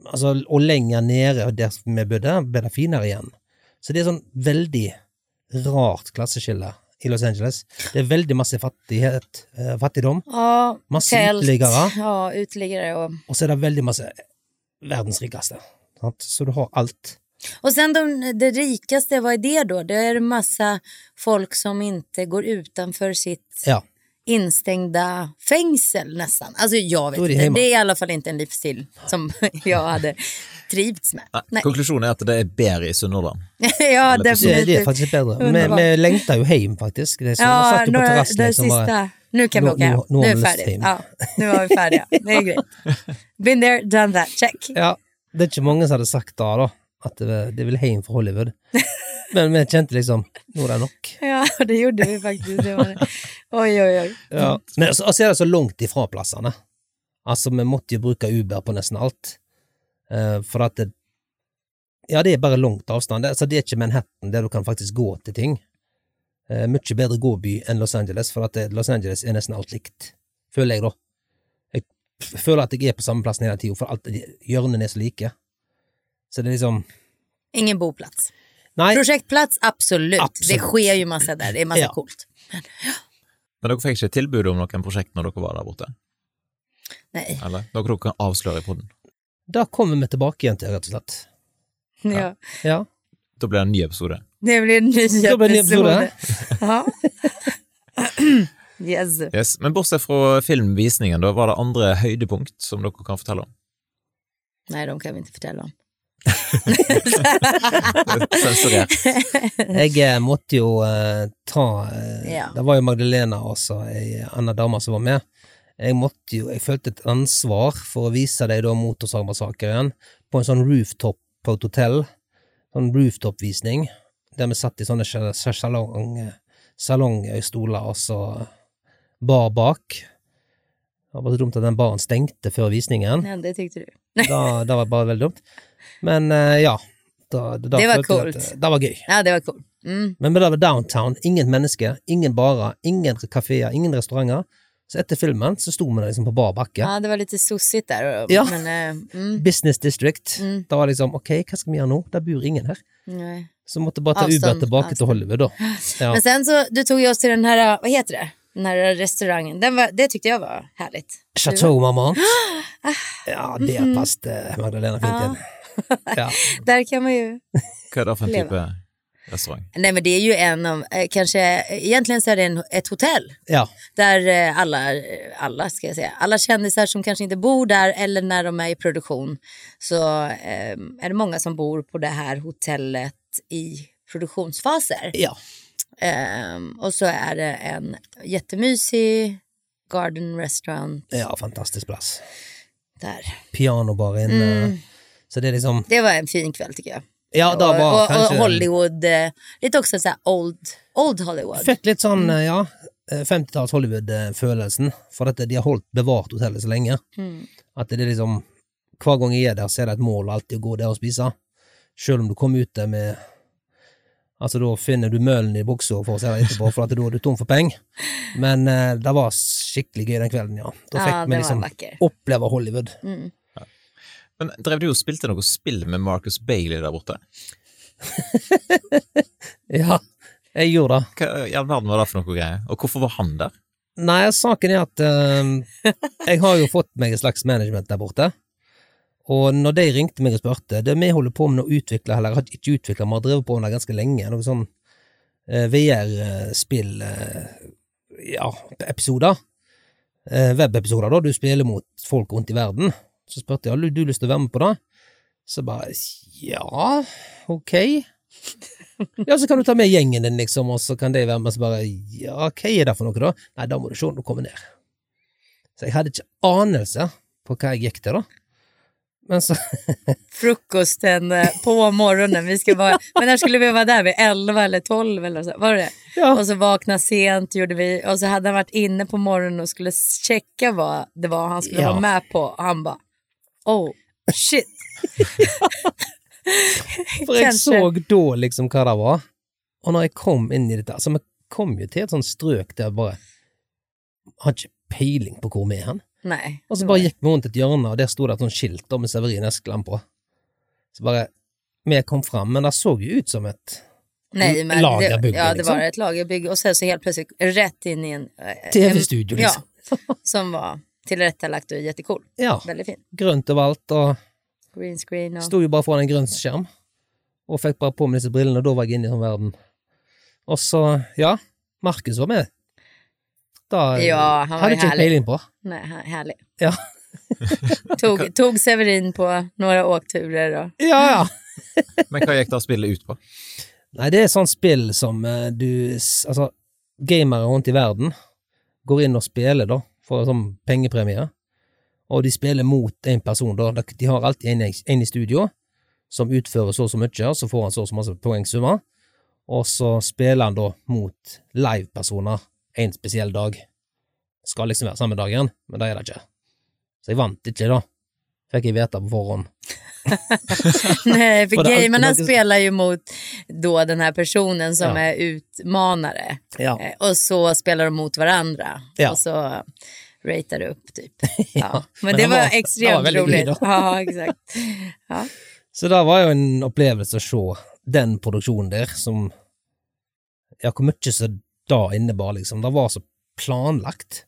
Altså, og lenger nede der vi bodde, ble det finere igjen. Så det er sånn veldig rart klasseskille i Los Angeles. Det er veldig masse fattighet, eh, fattigdom, Ja, masse tält. uteliggere, Ja, uteliggare och... og så er det veldig masse verdens rikeste. Sant? Så du har alt. Och sen de, det rikaste, vad är det då? Det är en massa folk som inte går utanför sitt Ja. instängda fängsel nästan. Alltså jag vet är det inte, hemma. det är i alla fall inte en livsstil som [LAUGHS] jag hade trivts med. Nej. Konklusjonen er at det er bedre i Sunnhordland. [LAUGHS] ja, definitivt. det er faktisk bedre. Vi, Underbart. vi lengter jo hjem, faktisk. Det sånn, vi Ja, jo på några, terrassen det liksom bara, sista. Nu kan vi Nu- åka hem. nu- nu Nu är vi färdiga. hem. Ja, nu var vi färdiga. [LAUGHS] Det är grejt. Been there, done that. Check. Ja, det er ikke mange som hadde sagt da, da, at det, det vil hjem fra Hollywood. [LAUGHS] Men vi kjente liksom, nå er det nok. Ja, det gjorde vi faktiskt. Det var det. Oj, oj, oj. Ja. Men så så er det så langt ifra plassene. Altså, vi måtte jo bruke Uber på nesten alt. Eh, for at det Ja, det bare langt avstand. Det, altså, det er ikke Manhattan der du kan faktisk gå til ting. Eh, mye bedre gåby enn Los Angeles, for at det, Los Angeles er nesten alt likt. Føler jeg, da. Jeg f- føler at jeg er på samme plassen hele tida, for alt, hjørnene er så like. Så det er liksom Ingen boplats. Nei, Projektplats, absolut. Absolut. Det sker ju massa där. Det är massa Ja. coolt. Men dere fikk ikke tilbud om noen prosjekt når dere var der borte? Nej. Eller? Dere dere kan avsløre i podden. da kommer vi tilbake igjen til, rett og slett. Ja. Ja. Da blir det en ny episode. Det blir en ny Då blir det en ny episode. [LAUGHS] Ja. [CLEARS THROAT] yes. Yes. Men bortsett fra filmvisningen, da, var det andre høydepunkt som dere kan fortelle om? Nej, de kan vi inte förtälla om. [LAUGHS] Sensurert. Jeg eh, måtte jo eh, ta eh, Ja. Det var jo Magdalena og så ei anna dame som var med. Jeg måtte jo, jeg følte et ansvar for å vise deg da Motorsagmassakren på en sånn rooftop på et hotell. Sånn rooftop-visning, der vi satt i sånne sja- salong, salongstoler og så bar bak. Det var så dumt at den baren stengte før visningen. Ja, det tyckte du. Da, det var bare veldig dumt. Men eh, ja. Da, da Det var coolt. eh, Det var gøy. Ja, det var coolt. Mm. Men det var downtown, ingen mennesker, ingen barer, ingen kaféer, ingen restauranter. Så etter filmen så sto vi der liksom på bar bakke. Ja, det var lite sossigt där. Ja. Men, eh, mm. Business District. Mm. Da var det liksom ok, hva skal vi gjøre nå? Det bor ingen her. Nej. Så måtte bare ta Uber tilbake til avstand. Hollywood, da. [LAUGHS] Ja. Men sen så, du tog ju oss till den här, vad heter det? Den här restaurangen. Den var, det tyckte jag var härligt. Chateau Marmont. [GASPS] Ja, det Mhm. passet Magdalena fint Ja. [LAUGHS] Ja. Där kan man ju... Det for en Leva. Type restaurant? Nej men det är ju en av, eh, kanske, egentligen så är det en, ett hotell. ja. Där eh, alla, eh, alla ska jag säga, alla kändisar som kanske inte bor där eller när de är i produktion så eh, är det många som bor på det här hotellet i produktionsfaser. ja. Ehm, och så är det en jättemysig garden restaurant Ja, fantastisk plass. där. Pianobar inne. Mm. Så det är liksom Det var en fin kväll tycker jag. Ja, det och, var och, kanskje och Hollywood, eh, lite också så här old, old Hollywood. Fikk litt sånn, Mm. eh, ja, eh, 50-talls Hollywood-følelsen, for at de har holdt bevart hotellet så lenge. Mm. At det er liksom Hver gang jeg er der, så er det et mål alltid å gå der og spise. Selv om du kommer ut der med Altså Da finner du mølen i buksa for å si det etterpå, for at da er du tom for penger. Men eh, det var skikkelig gøy den kvelden, ja. Da Ja, fikk den vi liksom oppleve Hollywood. Mm. Men Drev du og spilte noe spill med Marcus Bailey der borte? [LAUGHS] Ja, jeg gjorde det. Hva i all verden var det for noe greier? Og hvorfor var han der? Nei, saken er at eh, [LAUGHS] jeg har jo fått meg et slags management der borte. Og når de ringte meg og spurte Det vi holder på med å utvikle, eller har ikke utvikla, vi har drevet på med det ganske lenge, noe sånn eh, VR-spill eh, Ja, episoder. Eh, Webepisoder, da. Du spiller mot folk rundt i verden. Så spurte jeg har du lyst til å være med på det. Så bare ja, ok. [LAUGHS] Ja, så kan du ta med gjengen din, liksom, og så kan de være med. Så bare ja, hva er det for noe, da? Nei, da må du se når du kommer ned. Så jeg hadde ikke anelse på hva jeg gikk til, da. Men så [LAUGHS] Frukosten eh, på morgonen, vi ska vara, men när skulle vi vara där? Vid 11 eller 12 eller så? Var det Ja. Och så vakna sent gjorde vi och så hade han varit inne på morgonen och skulle checka vad det var han skulle Ja. vara med på och han bara oh shit. [LAUGHS] For jeg Kanskje. så da liksom hva det var, og når jeg kom inn i dette Altså, vi kom jo til et sånt strøk der jeg bare Har ikke peiling på hvor vi er hen. Nej. Og så det bare var- gikk vi rundt et hjørne, og der sto det et sånt skilt da med Severin Eskeland på. Så bare Vi kom fram, men det så jo ut som et Nej, men lagerbygge, det, ja, det liksom. var ett lagerbygge och sen så helt plötsligt rätt in i en... eh, TV-studio, en- liksom. Ja, som var tillrättalagt och jättecool. Ja, Väldigt fin. grønt overalt, og Green screen och... sto jo bare foran en grønn skjerm. Og fikk bare på meg disse brillene, og da var jeg inne i verden. Og så, ja, Markus var med. Da Ja, han var ju ikke jeg härlig. peiling på. Nej, här- härlig. Ja. [LAUGHS] tog, tog Severin på några åkturer och... Ja, ja. Men hva gikk da spillet ut på? Nei, det er sånn spill som eh, du Altså, gamere rundt i verden går inn og spiller, da, for sånn pengepremie. Og de spiller mot en person, da. De- har alltid en, i- en i studio som utfører så og så mye, og så får han så og så masse poengsummer. Og så spiller han da mot livepersoner en spesiell dag. Skal liksom være samme dagen, men det er det ikke. Så jeg vant ikke, da. Jeg vite på forhånd. Nej, för gamerna spelar ju mot då den här personen som Ja. är utmanare. Ja. Eh, Och så spelar de mot varandra. Ja. Och så ratear du upp typ. [LAUGHS] Ja. Men, men det var, var- var extremt väldigt roligt. Ja, exakt. Ja. [LAUGHS] Så det var jo en opplevelse å se den produksjonen der, som Ja, hvor mye som det innebar, liksom. Det var så planlagt.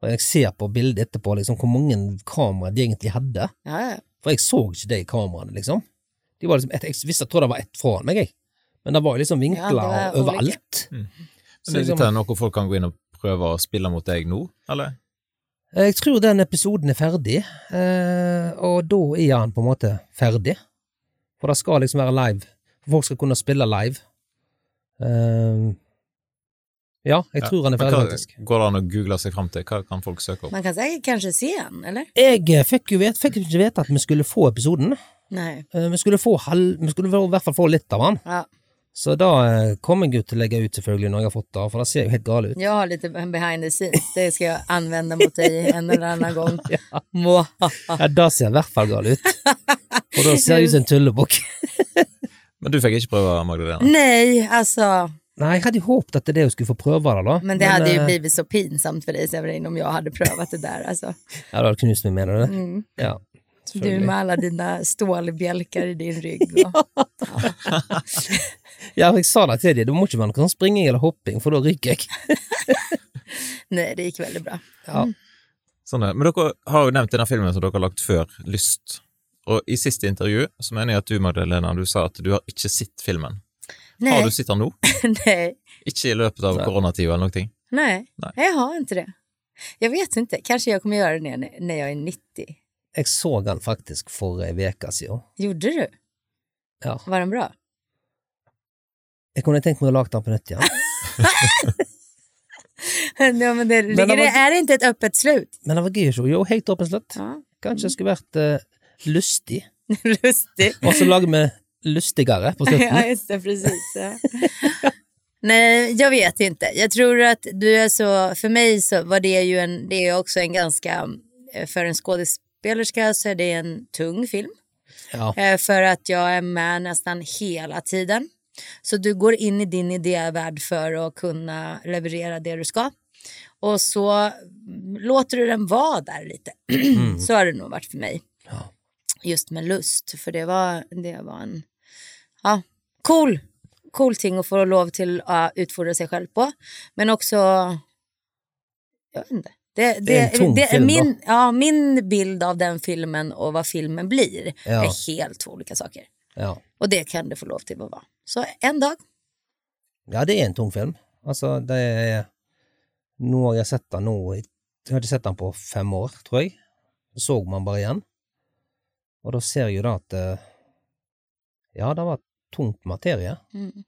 Og jeg ser på bildet etterpå liksom hvor mange kameraer de egentlig hadde. Ja, ja. For jeg så ikke de kameraene, liksom. De var liksom et, jeg visste, jeg tror det var ett foran meg, jeg. Men det var liksom Ja, vinkler det var olika. overalt. Men Så er liksom, noe folk kan gå inn og prøve å spille mot deg nå, eller? jeg tror den episoden er ferdig, eh, og da er han på en måte ferdig. For det skal liksom være live. Folk skal kunne spille live. Ja, jeg tror han er Men ferdig, hva, faktisk. Går det an å google seg fram til? Hva kan folk søke opp? Man kan säkert kanske se en, eller? Jeg eh, fikk jo vet, fikk ikke vite at vi skulle få episoden. Nej. Eh, vi skulle få halv, vi skulle i hvert fall få litt av han. Ja. Så da eh, kommer jeg til å legge ut selvfølgelig når jeg har fått det, for det ser jo helt galt ut. Jag har lite behind the scenes. Det ska jag använda mot dig [LAUGHS] en eller annan gång. Mwah. Ja, det ser i hvert fall galt ut. Og da ser jeg ut som en tullebukk. Men du fikk ikke prøve, Magdalena? Nej, alltså. Nei, jeg hadde jo håpet at det er det jeg skulle få det, da. Men det hade ju eh, blivit så pinsamt för dig Severin om jag hade prövat det där. Alltså. [LAUGHS] Ja, du hadde knust meg, mener du det? Mm. Ja, Du med alla dina stålbjälkar i din rygg. Och, [LAUGHS] Ja, jeg sa det til dem, det må ikke være noe sånn springing eller hopping, for da ryker jeg. [LAUGHS] nej, det gick väldigt bra. Ja. Sånn er. Men dere har jo nevnt denne filmen som dere har lagt før, Lyst. Og i siste intervju så mener jeg at du, Magdalena, du sa at du har ikke sett filmen. Har Nej, du sett den nå? nej, Ikke i løpet av Nei. koronatida eller noe? nej, Nej. jag har inte det. Jag vet inte, kanske jag kommer göra det när, när jag är 90. Jeg så den faktisk for ei uke siden. Gjorde du? Ja. Var den bra? Jeg kunne tenkt meg å lage den på nytt igjen. [LAUGHS] ja, men det, det det, var- är det inte ett öppet slut? Men det var gøy å se. Jo, helt åpent slutt. Ja. Kanskje det skulle vært eh, lystig. [LAUGHS] Lustigt. Og så lager vi lystigere på [LAUGHS] ja, slutten. just det, precis. Ja. [LAUGHS] Nej, jag vet inte. Jag tror att du är så, för mig så var det ju en, det är också en ganska, eh, för en skådespelerska så är det en tung film. Ja. Eh, För att jag är med nästan hela tiden. Så du går in i din idévärld för att kunna leverera det du ska. Och så låter du den vara där lite. [CLEARS THROAT] så har det nog varit för mig. Ja. Just med lust. För det var, det var en ja, cool, cool ting att få lov till att utfordra sig själv på. Men också, jag vet inte. Det, det, Det är en det, film, min, ja, min bild av den filmen och vad filmen blir Ja. är helt två olika saker. Ja. Och det kan det få lov till att vara. Så en dag. ja, det är en tung film. Alltså, det är Nå har jeg sett den Jeg har ikke sett den på fem år, tror jeg. Så så man bare igjen. Og da ser jeg jo da at eh, Ja, det var tungt materie, Mm.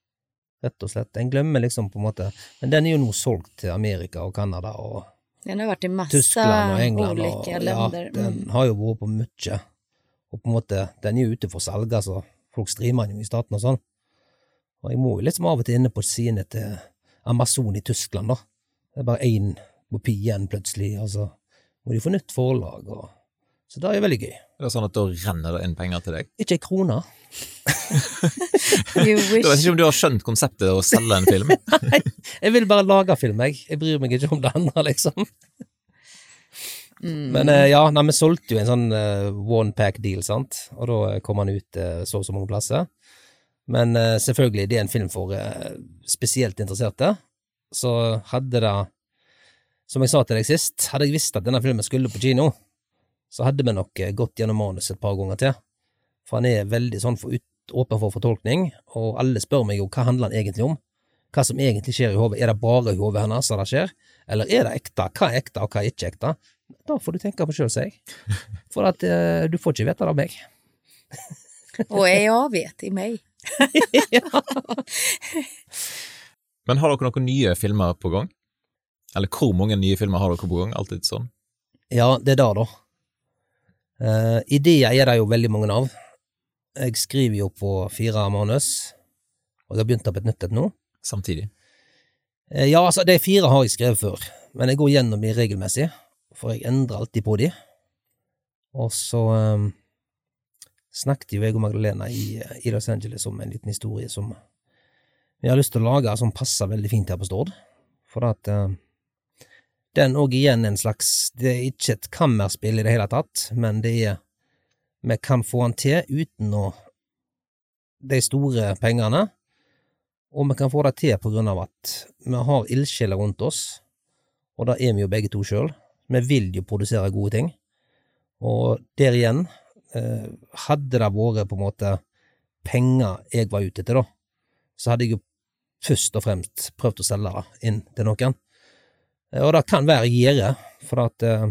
rett og slett. En glemmer liksom på en måte Men den er jo nå solgt til Amerika og Canada og Den har varit i massa Tyskland og England. olika og, ja, länder. den Mm. har jo vært på mye. Og på en måte, den er jo ute for salg, altså. Folk streamer den jo i staten og sånn. Og jeg må jo liksom av og til inne på sidene til Amazon i Tyskland, da. Det er bare én kopi igjen plutselig, og så må de få nytt forlag. Og... Så det er veldig gøy. Det er sånn at Da renner det inn penger til deg. Ikke ei krone. [LAUGHS] Jeg vet ikke om du har skjønt konseptet å selge en film. [LAUGHS] Jeg vil bare lage film, jeg. Jeg bryr meg ikke om det andre, liksom. Mm. Men eh, ja, nei, vi solgte jo en sånn eh, one pack deal, sant, og da eh, kom han ut eh, så og så mange plasser. Men eh, selvfølgelig, det er en film for spesielt interesserte. Så hadde det, som jeg sa til deg sist, hadde jeg visst at denne filmen skulle på kino, så hadde vi nok eh, gått gjennom manus et par ganger til. For han er veldig sånn for ut, åpen for fortolkning, og alle spør meg jo hva handler han egentlig om? Hva som egentlig skjer i hodet. Er det bare i hodet hennes det skjer, eller er det ekte? Hva er ekte, og hva er ikke ekte? Da får du tenke på sjøl, sier jeg. For at eh, du får ikke vite det av meg. Och jag vet i mig. [LAUGHS] [LAUGHS] Men har dere noen nye filmer på gang? Eller hvor mange nye filmer har dere på gang? Alltid sånn. Ja, det er det, da. Eh, ideer er det jo veldig mange av. Jeg skriver jo på fire manus, og jeg har begynt på et nytt et nå. Samtidig. Eh, ja, altså, de fire har jeg skrevet før, men jeg går gjennom de regelmessig, for jeg endrer alltid på de. Og så um, snakket jo jeg og Magdalena i, i Los Angeles om en liten historie som vi har lyst til å lage, som passer veldig fint her på Stord. For at eh, den òg igjen en slags Det er ikke et kammerspill i det hele tatt, men det er Vi kan få han til uten å de store pengene, og vi kan få det til på grunn av at vi har ildsjeler rundt oss, og eh, det er vi jo begge to sjøl. Vi vil jo produsere gode ting. Og der igjen, hadde det vært på en måte penger jeg var ute etter, da, så hadde jeg jo først og fremst prøvd å selge det inn til noen. Eh, Og det kan være jeg for at eh,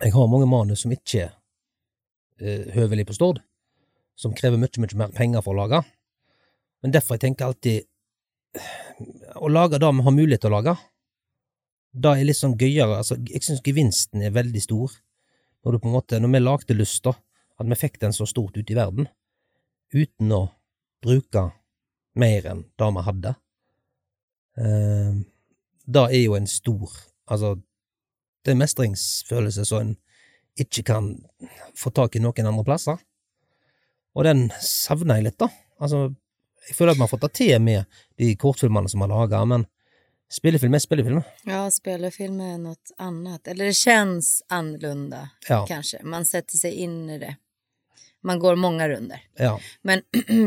jeg har mange manus som ikke er eh, høvelig på Stord, som krever mye, mye mer penger for å lage. Men derfor jeg tenker alltid eh, å lage det vi har mulighet til å lage, det er litt sånn gøyere. Altså, jeg syns gevinsten er veldig stor når du på en måte, når vi lagde Lyst, da, at vi fikk den så stort ut i verden, uten å bruke mer enn det vi hadde. Eh, det er jo en stor Altså, det er en mestringsfølelse som en ikke kan få tak i noen andre plasser. Og den savner jeg litt, da. Altså, jeg føler at vi har fått det til med de kortfilmene som vi har laga, men spillefilm er spillefilm. Ja, spelfilm är något annat. Eller det känns annorlunda Ja. kanske. Man sätter sig in i det. Man går många runder. ja. Men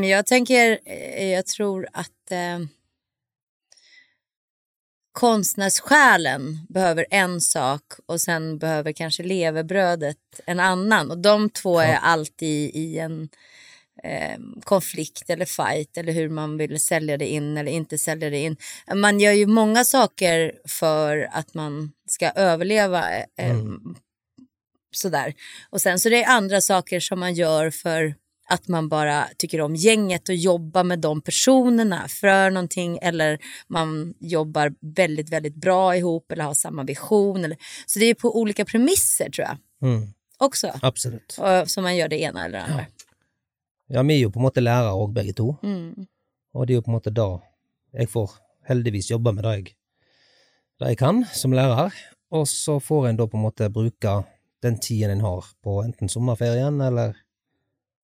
jag tänker, jag tror att eh, konstnärssjälen behöver en sak och sen behöver kanske levebrödet en annan. Och de två är Ja. alltid i en eh, konflikt eller fight eller hur man vill sälja det in eller inte sälja det in. Man gör ju många saker för att man ska överleva. Eh, Mm. Sådär. Och sen så det är andra saker som man gör för att man bara tycker om gänget och jobbar med de personerna för någonting eller man jobbar väldigt, väldigt bra ihop eller har samma vision. Eller, så det är på olika premisser tror jag Mm, också. absolutt. Och, som man gör det ena eller det andra. Ja, vi er jo på en måte lærere òg, begge to, Mm. og det er jo på en måte da jeg får heldigvis jobbe med det jeg, det jeg kan som lærer, og så får en da på en måte bruke den tiden en har på enten sommerferien eller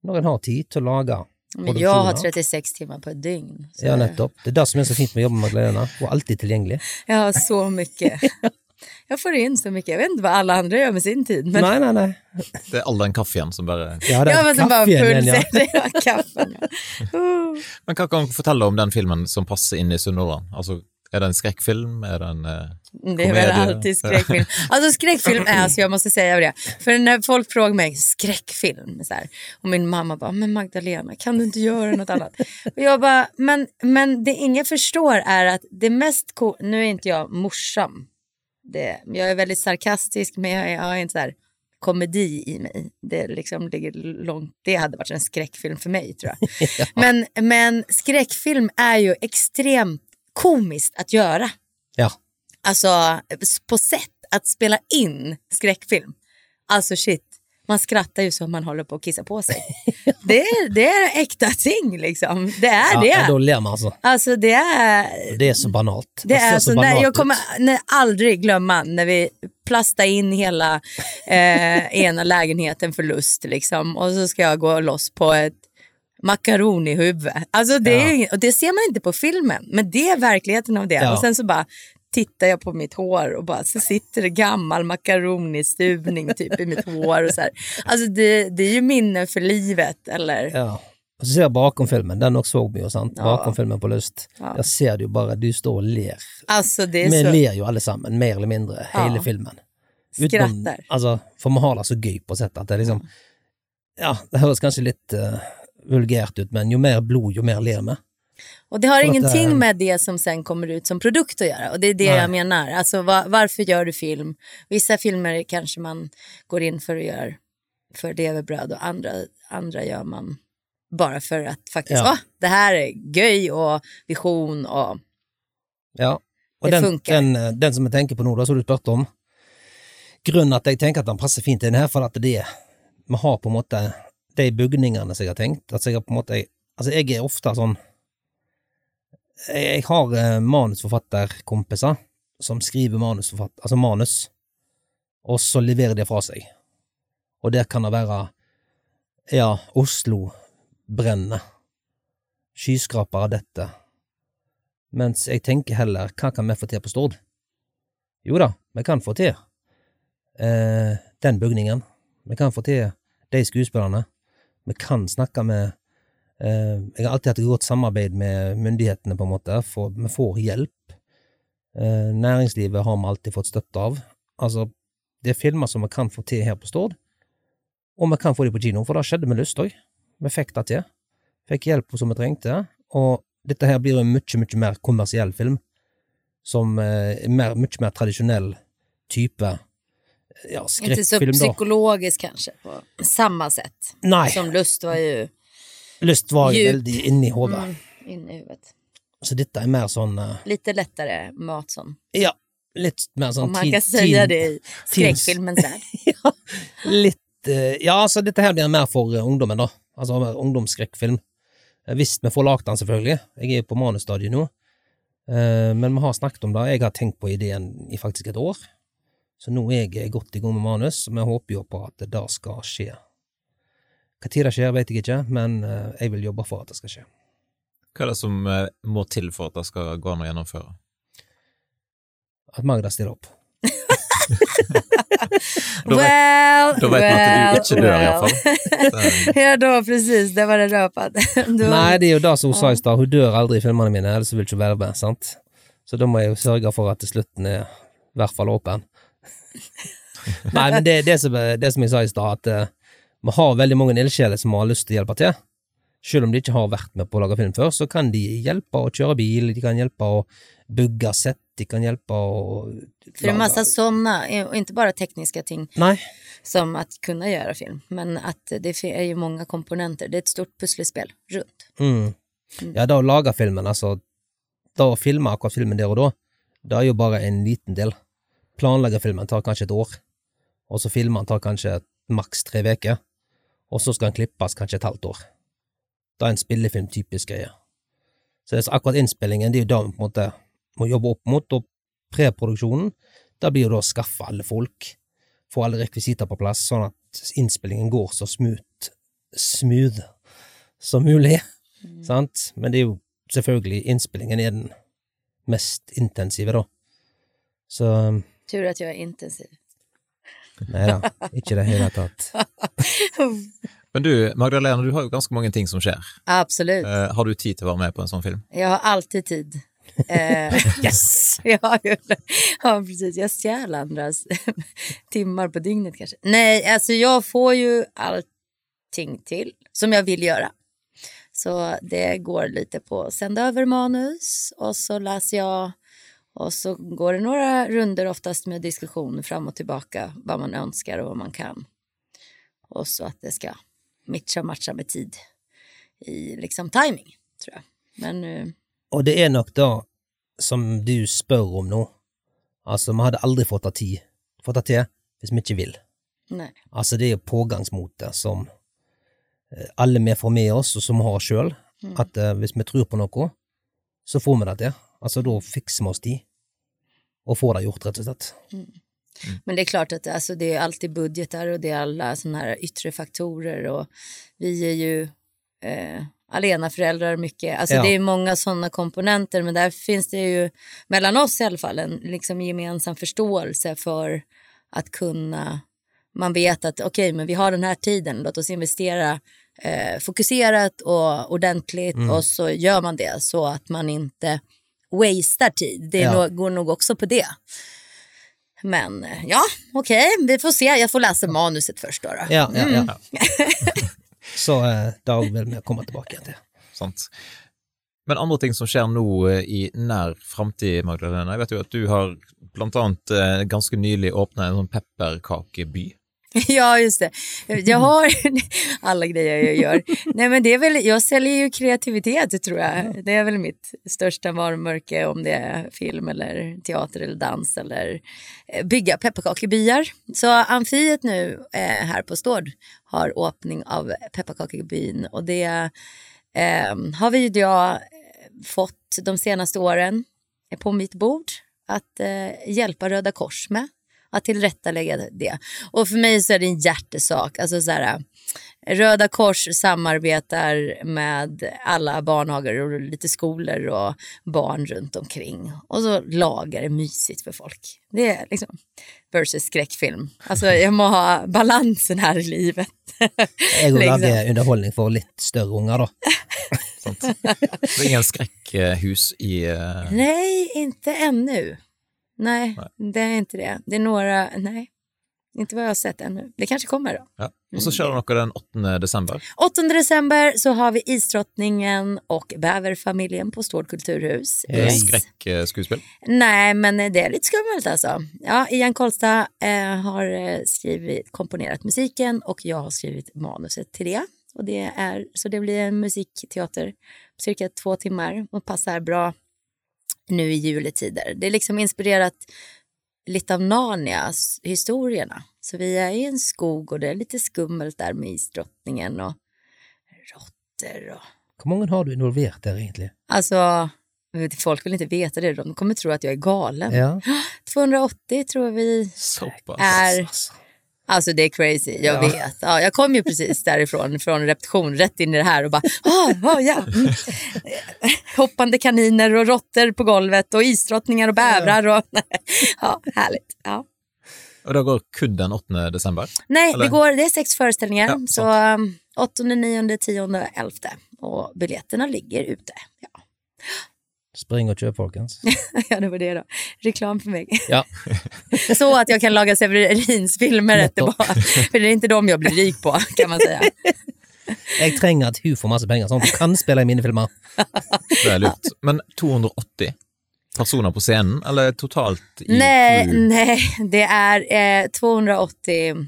når en har tid til å lage Men jag har Produksjoner. 36 timmar på ett dygn. så Ja, nettopp. Det er det som er så fint med å jobbe med Magdalena. Hun er alltid tilgjengelig. Jag har så mycket. [LAUGHS] Jag får in så mycket. Jag vet inte vad alla andra gör med sin tid. Men Nei, nei, nei. Det er all den kaffen som bare Ja, den jag måste bara kaffen igjen, ja. kaffen. [LAUGHS] Ja. Uh. Men hva kan du fortelle om den filmen som passer inn i Sunnhordland? Altså, er det en skrekkfilm? Er det en eh, Det är väl alltid skräckfilm. [LAUGHS] Alltså skräckfilm är, alltså jag måste säga det. För när folk frågar mig skräckfilm så här, och min mamma bara, men Magdalena kan du inte göra något annat? [LAUGHS] Och jag bara, men, men det ingen förstår är att det mest nu är inte jag morsom. Det, jag är väldigt sarkastisk men jag, jag har inte så här komedi i mig. Det liksom ligger långt, det hade varit en skräckfilm för mig tror jag. [LAUGHS] men, men skräckfilm är ju extremt komiskt att göra. Ja. Alltså på sätt att spela in skräckfilm. Alltså shit, man skrattar ju som man håller på att kissa på sig. [LAUGHS] det, är, det är äkta ting liksom. Det är Ja, det. ja, da ler vi, altså. Alltså det är... Det er så banalt. Det är alltså, så nej, banalt jag kommer nej, aldrig glömma när vi plastade in hela eh, ena lägenheten för lust liksom. Och så ska jag gå loss på ett makaron i huvudet. Alltså det, är Ja. ingen, och det ser man inte på filmen, men det är verkligheten av det. Ja. Och sen så bara tittar jag på mitt hår och bara så sitter det gammal makaronistuvning typ i mitt hår. Och så här. Alltså det, det är ju minne för livet eller Ja. Og så ser jeg bakom filmen, den også så vi jo, sant? Ja. Bakom filmen på Lyst. Ja. Der ser du jo bare, du står og ler. Alltså det är Vi så ler jo alle sammen, mer eller mindre, Ja. hele filmen. skrattar. altså, for vi har det så gøy på sett at det liksom Ja, det høres kanskje litt eh, vulgært ut, men jo mer blod, jo mer ler vi. Och det har För att, ingenting med det som sen kommer ut som produkt att göra. Och det är det Nej. jag menar. Alltså va- varför gör du film? Vissa filmer kanske man går in för att göra för levebröd och andra, andra gör man bara för att faktiskt, Ja. "Åh, det här är göj och vision och Ja. Og Det den, funker. den, eh, den som jeg tenker på da, som du spurte om Grunnen at jeg tenker at den passer fint inn her, for at det vi har på en måte de bygningene som jeg har tenkt at jeg har på en måte Altså, jeg er ofte sånn Jeg, har eh, manusforfatterkompiser som skriver manusforfatter, altså manus, og så leverer de fra seg. Og der kan det være Ja, Oslo brenner. Skyskrapere dette. Mens jeg tenker heller, hva kan vi få til på Stord? Jo da, vi kan få til eh, den bygningen. Vi kan få til de skuespillerne. Vi kan snakke med Jeg har alltid hatt et godt samarbeid med myndighetene, på en måte, for vi får hjelp. Eh, næringslivet har vi alltid fått støtte av. Altså, det er filmer som vi kan få til her på Stord, og vi kan få de på kino, for det skjedde med lyst òg. Vi fikk det til. Fikk hjelp som vi trengte, og dette her blir en mye, mye mer kommersiell film, som eh, er mer, mye mer tradisjonell type ja, inte så psykologiskt kanske på samma sätt. Nei, Som lust var ju lyst var jo Djup. veldig inni hodet. mm, inne i huvudet. Så dette er mer sånn eh, Lite lättare mat som, Ja, litt mer sånn om man teen- kan säga teen- det i skräckfilmens [LAUGHS] värld. ja, litt eh, Ja, altså, dette her blir mer for eh, ungdommen, da. Altså mer ungdomsskrekkfilm. Eh, Hvis vi får lagd den, selvfølgelig. Jeg er jo på manusstadiet nå. Eh, Men vi har snakket om det. Jeg har tenkt på ideen i faktisk et år. Så nå er jeg godt i gang med manus, og vi håper jo på at det skal skje. Hva tid det skjer, vet jeg ikke, men eh, jeg vil jobbe for at det skal skje. Hva er det som eh, må til for at det skal gå an å gjennomføre? At Magda stiller opp. Da vet- well, Da vet man at du ikke dør, well. iallfall. [LAUGHS] ja, då precis. Det var det röpat. Då, Nei, det er jo det som hun sa i stad. Hun dør aldri i filmene mine, ellers vil hun ikke være med. sant? Så da må jeg jo sørge for at slutten er i hvert fall åpen. [LAUGHS] Nei, men det, det, som, det som jeg sa i stad, at eh, vi har veldig mange ildsjeler som har lyst til å hjelpe til. Selv om de ikke har vært med på å lage film før, så kan de hjelpe å kjøre bil, de kan hjelpe å bygge sett, de kan hjelpe å För det är massa sådana, och inte bara tekniska ting Nei, som att kunna göra film, men att det är ju många komponenter. Det är ett stort pusselspel runt. Mm. Ja, det å lage filmen, altså Det å filme akkurat filmen der og da, det er jo bare en liten del. Planlegge filmen tar kanskje et år, og så filme den tar kanskje maks tre uker, og så skal den klippes kanskje et halvt år. Det er en spillefilm typisk greie. Så det er så akkurat innspillingen, det er jo det vi på en måte må jobbe opp mot, og preproduksjonen, det blir jo da å skaffe alle folk, få alle rekvisitter på plass, sånn at innspillingen går så smooth, smooth som mulig. Sant? Men det er jo selvfølgelig innspillingen er den mest intensive, da. Så Tur att jag är intensiv. Nei da, ikke i det hele tatt. [LAUGHS] Men du, Magdalena, du har jo ganske mange ting som skjer. Absolut. Eh, har du tid å være med på en sånn film? Jag har alltid tid. Eh, yes! [LAUGHS] [LAUGHS] Jag har ju, ja, precis. Jag stjäl andras timmar på dygnet kanske. Nej, alltså jag får ju allting till som jag vill göra. Så det går lite på att sända över manus och så läser jag och så går det några runder oftast med diskussion fram och tillbaka vad man önskar och vad man kan. Och så att det ska matcha, matcha med tid i liksom timing tror jag. Men eh, Og det er nok da, som du spør om nå, altså, vi hadde aldri fått det tid, fått det til hvis vi ikke vil. nej. Altså, det er pågangsmotet som eh, alle vi får med oss, og som har sjøl, at eh, hvis vi tror på noe, så får vi det. Altså, da fikser vi oss tid, og får det gjort, rett og slett. Men det är klart att alltså, det är alltid budgetar och det är alla såna här yttre faktorer och vi är ju eh, alena föräldrar mycket. Alltså Ja. det är många sådana komponenter men där finns det ju mellan oss i alla fall en liksom, gemensam förståelse för att kunna man vet att okej men vi har den här tiden låt oss investera eh, fokuserat och ordentligt och så gör man det så att man inte wastear tid. Det Ja. går nog också på det. Men eh, ja, okej, vi får se. Jag får läsa manuset först då. då. Ja, ja, ja. [LAUGHS] så eh, da vil vi komme tilbake igjen til. Sant? Men andre ting som skjer nå eh, i nær framtid, Magdalena, jeg vet jo at du har blant annet eh, ganske nylig åpna en sånn pepperkakeby. [LAUGHS] Ja, just det. Jag har [LAUGHS] alla grejer jag gör. Nej, men det är väl, jag säljer ju kreativitet tror jag. Det är väl mitt största varumärke om det är film eller teater eller dans eller eh, bygga pepparkakebyar. Så Amfiet nu eh, här på Stord har öppning av pepparkakebyn och det eh, har vi jag eh, fått de senaste åren på mitt bord att eh, hjälpa Röda Kors med att tillrättalägga det. Och för mig så är det en hjärtesak. Alltså så här, Röda Kors samarbetar med alla barnhagar och lite skolor och barn runt omkring. Och så lagar det mysigt för folk. Det är liksom versus skräckfilm. Alltså jag må ha balansen här i livet. [LAUGHS] Òg Liksom. lager underholdning for litt større unger, da. [LAUGHS] Sant? Det er ingen skrekkhus i eh, Nej, inte ännu. Nej, det är inte det. Det är några, nej, inte vad jag har sett ännu. Det kanske kommer då. ja. Og så skjer det noe den 8. desember. 8 december så har vi Isdrottningen och Bäverfamiljen på Stord kulturhus. Yes. Skrekkskuespill. Nej, men det är lite skummelt alltså. Ja, Ian Kolstad eh, har eh, skrivit, komponerat musiken och jag har skrivit manuset till det. Och det är, så det blir en musikteater på cirka två timmar och passar bra nu i juletider. Det är liksom inspirerat lite av Narnias historierna. Så vi är i en skog och det är lite skummelt där med isdrottningen och råttor och Hvor mange har du involvert der, egentlig? Alltså, folk vill inte veta det. De kommer tro att jag är galen. Ja. [GASPS] 280 tror vi. Såpass. Är- Alltså det är crazy, jag Ja. vet. Ja, jag kom ju precis därifrån, från repetition, rätt in i det här och bara, ah, ah, ja. Mm. [LAUGHS] Hoppande kaniner och råttor på golvet och isdrottningar och bävrar och [LAUGHS] ja, härligt. Ja. Og det går kun den 8. desember. Nej, Eller? det, går, det är sex föreställningar, Ja, så um, 8, 9, 10, 11 och biljetterna ligger ute. Ja. Spring og kjøp, folkens. [LAUGHS] Ja, det var det då. Reklam för mig. Ja. [LAUGHS] Så att jag kan laga Severins filmer etterpå. [LAUGHS] För det är inte de jag blir rik på, kan man säga. Jeg trenger at hun får sånn at hun kan spille i mine filmer. Det er lurt. Men 280 personer på scenen, eller totalt i Nej, nej, det är eh, 280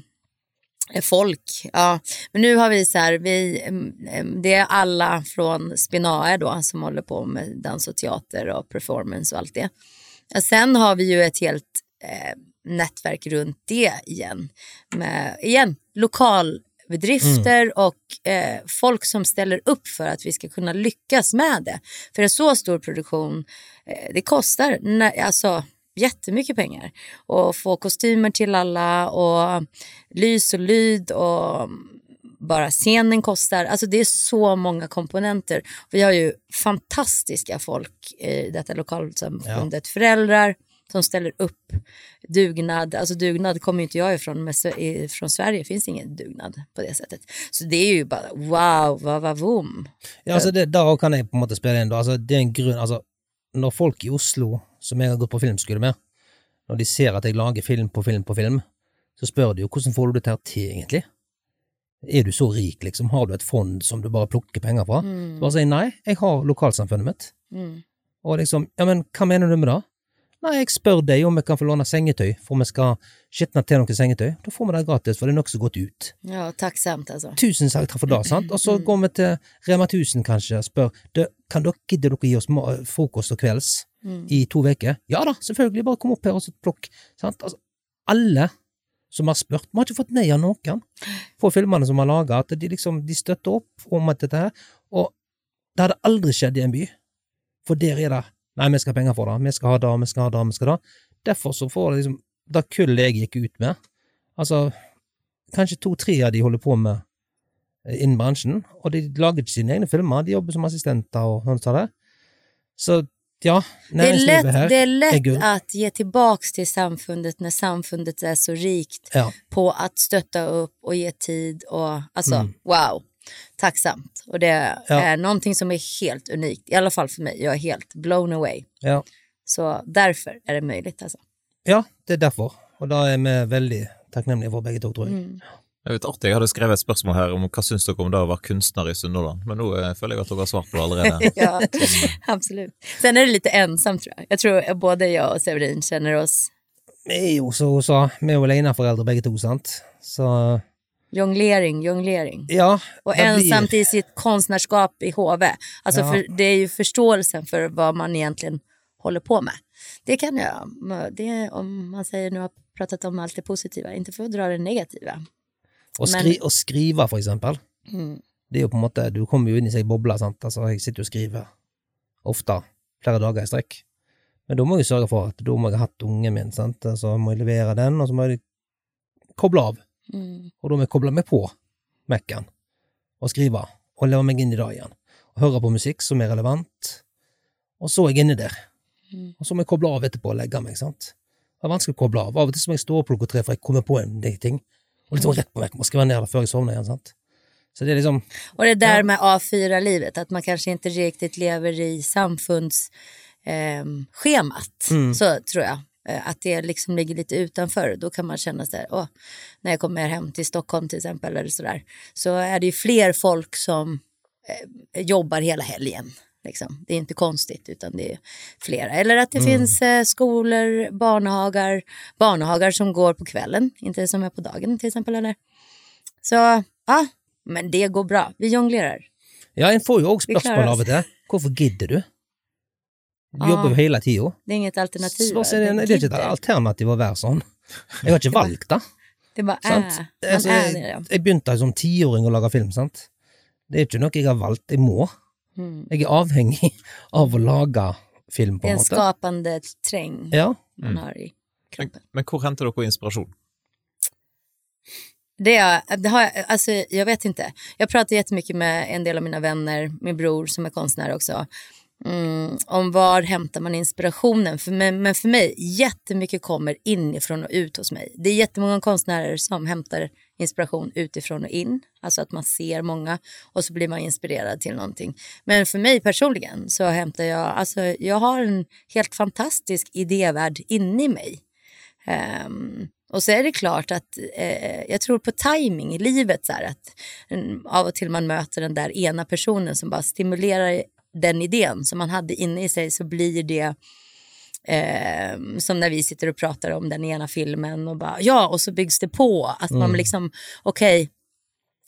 folk. Ja. Men nu har vi så här, vi, mm, mm, det är alla från Spinae då som håller på med dans och teater och performance och allt det. Ja, Sen har vi ju ett helt eh, nätverk runt det igen. Med, igen, lokalbedrifter och eh, folk som ställer upp för att vi ska kunna lyckas med det. För en så stor produktion, eh, det kostar alltså, jättemycket pengar. Och få kostymer till alla och lys och lyd och bara scenen kostar. Alltså det är så många komponenter. Vi har ju fantastiska folk i detta lokalsamfundet. Föräldrar som ställer upp. Dugnad, alltså dugnad kommer inte jag ifrån, men från Sverige finns ingen dugnad på det sättet. Så det är ju bara wow, vad var vom. Ja, altså det, Der kan jeg på en måte spille inn. da. Altså, det er en grunn, altså, Når folk i Oslo, som jeg har gått på filmskole med, når de ser at jeg lager film på film på film, så spør de jo hvordan får du det til, egentlig? Er du så rik, liksom? Har du et fond som du bare plukker penger fra? Så bare sier nei, jeg har lokalsamfunnet mitt. Mm. Og liksom, ja, men hva mener du med det? Nei, jeg spør deg om jeg kan få låne sengetøy, for vi skal skitne til noe sengetøy. Da får vi det gratis, for det er nokså godt ut. Ja, tacksamt alltså. Tusen takk for det, sant? Og så går vi til Rema 1000 kanskje og spør «Du, kan dere, gidder dere gi oss frokost og kvelds i to uker. Ja da, selvfølgelig, bare kom opp her og så plukk. Sant? Altså, alle som har spurt, vi har ikke fått nei av noen på filmene som har laga, at de liksom, de støtter opp om at dette her, og det hadde aldri skjedd i en by, for der er det Nei, vi skal ha penger for det, vi skal ha det, vi skal ha det, vi skal ha det. Derfor så får det liksom Det kullet jeg gikk ut med, altså kanskje to-tre av de holder på med eh, innen bransjen, og de lager ikke sine egne filmer, de jobber som assistenter og sånn som det. Så ja, Det är lätt, här det är lätt att ge tillbaks till samfundet när samfundet är så rikt Ja, på att stötta upp och ge tid och alltså Mm. wow, tacksamt. Och det Ja. är någonting som är helt unikt, i alla fall för mig. Jag är helt blown away. ja. Så därför är det möjligt alltså. ja, det er derfor. Og da er vi veldig takknemlige for begge to, tror jeg. Mm. Er litt artig. Jeg hadde skrevet et spørsmål her om hva syns dere om det å være kunstner i Sunnhordland, men nå eh, føler jeg at dere har svart på det allerede. [LAUGHS] Ja, absolut. Sen är det lite ensamt tror jag. Jag tror både jag och Severin känner oss Vi er jo, som hun sa, vi er jo aleneforeldre begge to, sant. Så jonglering, jonglering. ja. Och det blir- ensamt i sitt konstnärskap i HV. Alltså Ja. för, det är ju förståelsen för vad man egentligen håller på med. Det kan jag, det, om man säger nu har pratat om allt det positiva, inte för att dra det negativa. Å, skri å skrive, for eksempel. Mm. Det er jo på en måte, Du kommer jo inn i seg bobla, sant. Altså, jeg sitter jo og skriver ofte, flere dager i strekk. Men da må jeg sørge for at da må jeg ha hatt ungen min, sant. Så må jeg levere den, og så må jeg koble av. Mm. Og da må jeg koble meg på Mac-en og skrive, og leve meg inn i det igjen. Og høre på musikk som er relevant, og så er jeg inne der. Mm. Og så må jeg koble av etterpå og legge meg, sant. Det er vanskelig å koble av. Av og til må jeg stå opp klokka tre for jeg kommer på en del ting, og liksom rett på må skrive ned det før jeg sovner igjen, sant. Så det är liksom, Och det där Ja. med A4-livet, att man kanske inte riktigt lever i samfundsschemat. ehm, schemat. Mm. Så tror jag. Eh, Att det liksom ligger lite utanför. Då kan man känna så här, åh, när jag kommer hem till Stockholm till exempel eller så där. Så är det ju fler folk som eh, jobbar hela helgen. Liksom. Det är inte konstigt utan det är flera. Eller att det Mm. finns eh, skolor, barnhagar, barnhagar som går på kvällen, inte som är på dagen till exempel. Eller? Så ja, men det går bra. Vi jonglerar. ja, en får Vi klarer spørsmål av og til. Hvorfor gidder du? Du Ja. jobber jo hele tida. Det är inget alternativ. Så så er det, det er ikke et alternativ å være sånn. Jeg har ikke valgt det. Det bara Sant? är. Man Altså, är det. Ja. jeg begynte som tiåring å lage film, sant. Det er ikke noe jeg har valgt, jeg må. Mm. Jeg er avhengig av å lage film, på en en måte. skapande träng Ja. man Mm. har i Men, kroppen. men hvor henter dere inspirasjon? Det, är- det har jag, alltså, jag vet inte. Jag pratar jättemycket med en del av mina vänner, min bror som är konstnär också. Mm, om var hämtar man inspirationen? För mig, men för mig, jättemycket kommer inifrån och ut hos mig. Det är jättemånga konstnärer som hämtar inspiration utifrån och in. Alltså att man ser många och så blir man inspirerad till någonting. Men för mig personligen så hämtar jag, alltså jag har en helt fantastisk idévärld inne i mig. Um, och så är det klart att eh, jag tror på timing i livet. Så här, att en, av och till man möter den där ena personen som bara stimulerar den idén som man hade inne i sig så blir det eh, som när vi sitter och pratar om den ena filmen och bara ja och så byggs det på. Att man Mm. liksom okej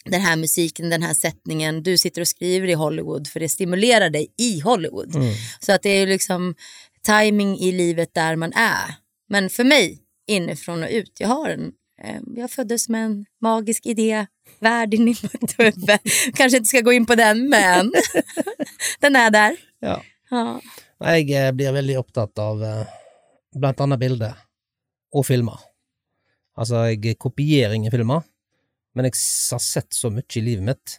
den här musiken, den här sättningen, du sitter och skriver i Hollywood för det stimulerar dig i Hollywood. Mm. Så att det är liksom timing i livet där man är. Men för mig, inifrån och ut, jag har en eh, jag föddes med en magisk idé, värld i mitt huvud. [LAUGHS] Kanske inte ska gå in på den, men [LAUGHS] den är där. ja. Ja. Jeg eh, blir veldig opptatt av eh, blant annet bilder og filmer. Altså, jeg kopierer ingen filmer, men jeg har sett så mye i livet mitt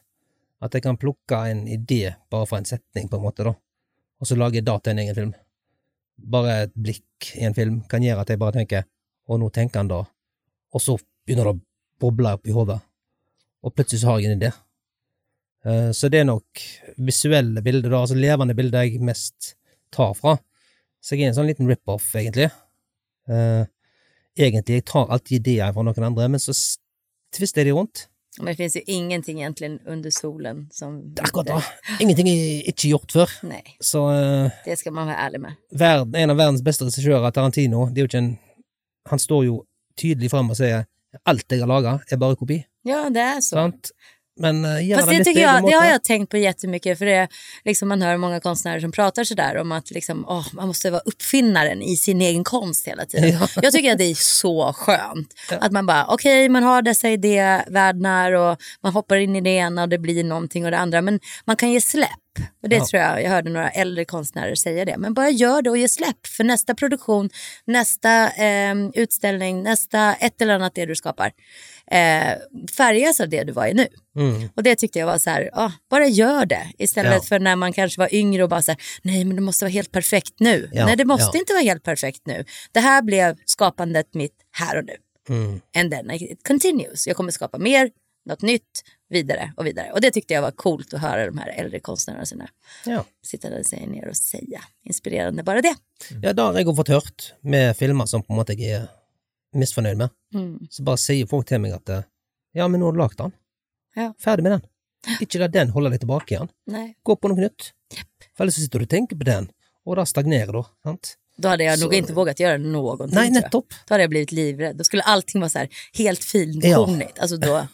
at jeg kan plukke en idé bare fra en setning, på en måte, da, og så lage det til en egen film. Bare et blikk i en film kan gjøre at jeg bare tenker og nå tenker han da, og så begynner det å boble opp i hodet, og plutselig så har jeg en idé. Eh, så det er nok visuelle bilder, da, altså levende bilder jeg mest tar fra. Så jeg er en sånn liten rip-off, egentlig. Eh, egentlig, jeg tar alltid ideer fra noen andre, men så tvister de rundt. Men det finns ju ingenting egentligen under solen som... Akkurat det. Ingenting er ikke gjort før. Nej, Så eh, det ska man vara ärlig med. verden, en av verdens beste regissører, Tarantino, det er jo ikke en Han står jo tydelig frem og sier alt jeg har laga, er bare kopi. Ja, det är så. Sant? Men uh, gjør Fast det tycker jag, det har jag tänkt på jättemycket för det, liksom man hör många konstnärer som pratar sådär om att liksom, åh, man måste vara uppfinnaren i sin egen konst hela tiden. Ja. Jag tycker att det är så skönt. Att man bara, okej man har dessa idévärldar och man hoppar in i det ena och det blir någonting och det andra. Men man kan ge släpp. Och det Ja. tror jag, jag hörde några äldre konstnärer säga det. Men bara gör det och ge släpp för nästa produktion, nästa eh, utställning, nästa ett eller annat det du skapar. Eh, färgas av det du var i nu. Mm. Och det tyckte jag var så här, ah, bara gör det. Istället Ja. för när man kanske var yngre och bara så här, nej men det måste vara helt perfekt nu. Ja, Nej det måste ja. inte vara helt perfekt nu. Det här blev skapandet mitt här och nu. Mm. And then it continues. Jag kommer skapa mer, något nytt, vidare och vidare. Och det tyckte jag var coolt att höra de här äldre konstnärerna sina Ja. sitta där sig ner och säga. Inspirerande bara det. ja, det har også fått hørt med filmer som på en måte jeg er misfornøyd med. Mm. Så bare sier folk til meg at eh, ja, men nå har du lagd den. Ja. Ferdig med den. [LAUGHS] Ikke la den holde deg tilbake igjen. Nej. Gå på noe nytt. For ellers så sitter du og tenker på den, og da stagnerer du. sant? Då hade jag Så- nog inte vågat göra någonting. Nei, jag. nettopp. Då hade jag blivit livrädd. Då skulle allting vara så här helt finkornigt. Alltså då,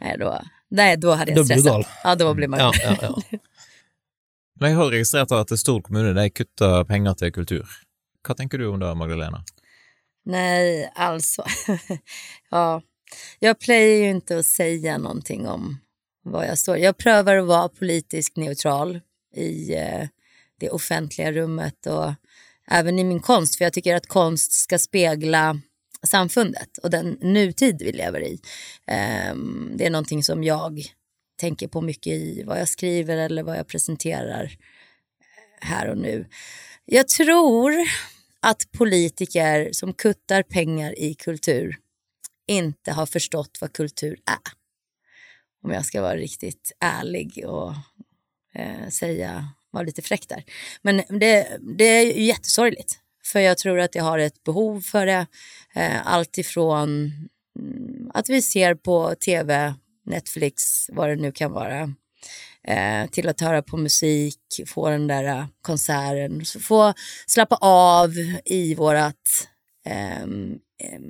nej, då, nej, då hade jag Då blir du stressat. gal. Ja, då blir man Ja, ja, ja. [LAUGHS] Men jeg har registrert at Stor kommune de kutter penger til kultur. Hva tenker du om det, Magdalena? Nej, alltså. [LAUGHS] ja, jag plöjer ju inte att säga någonting om vad jag står. Jag prövar att vara politiskt neutral i eh, det offentliga rummet och även i min konst. För jag tycker att konst ska spegla samfundet och den nutid vi lever i. Ehm, det är någonting som jag tänker på mycket i vad jag skriver eller vad jag presenterar här och nu. Jag tror att politiker som kuttar pengar i kultur inte har förstått vad kultur är. Om jag ska vara riktigt ärlig och eh, säga, vara lite fräck där. Men det, det är ju jättesorgligt. För jag tror att jag har ett behov för det. Eh, allt ifrån mm, att vi ser på tv, Netflix, vad det nu kan vara. Eh, till att höra på musik, få den där eh, konserten, så få slappa av i vårat eh, eh,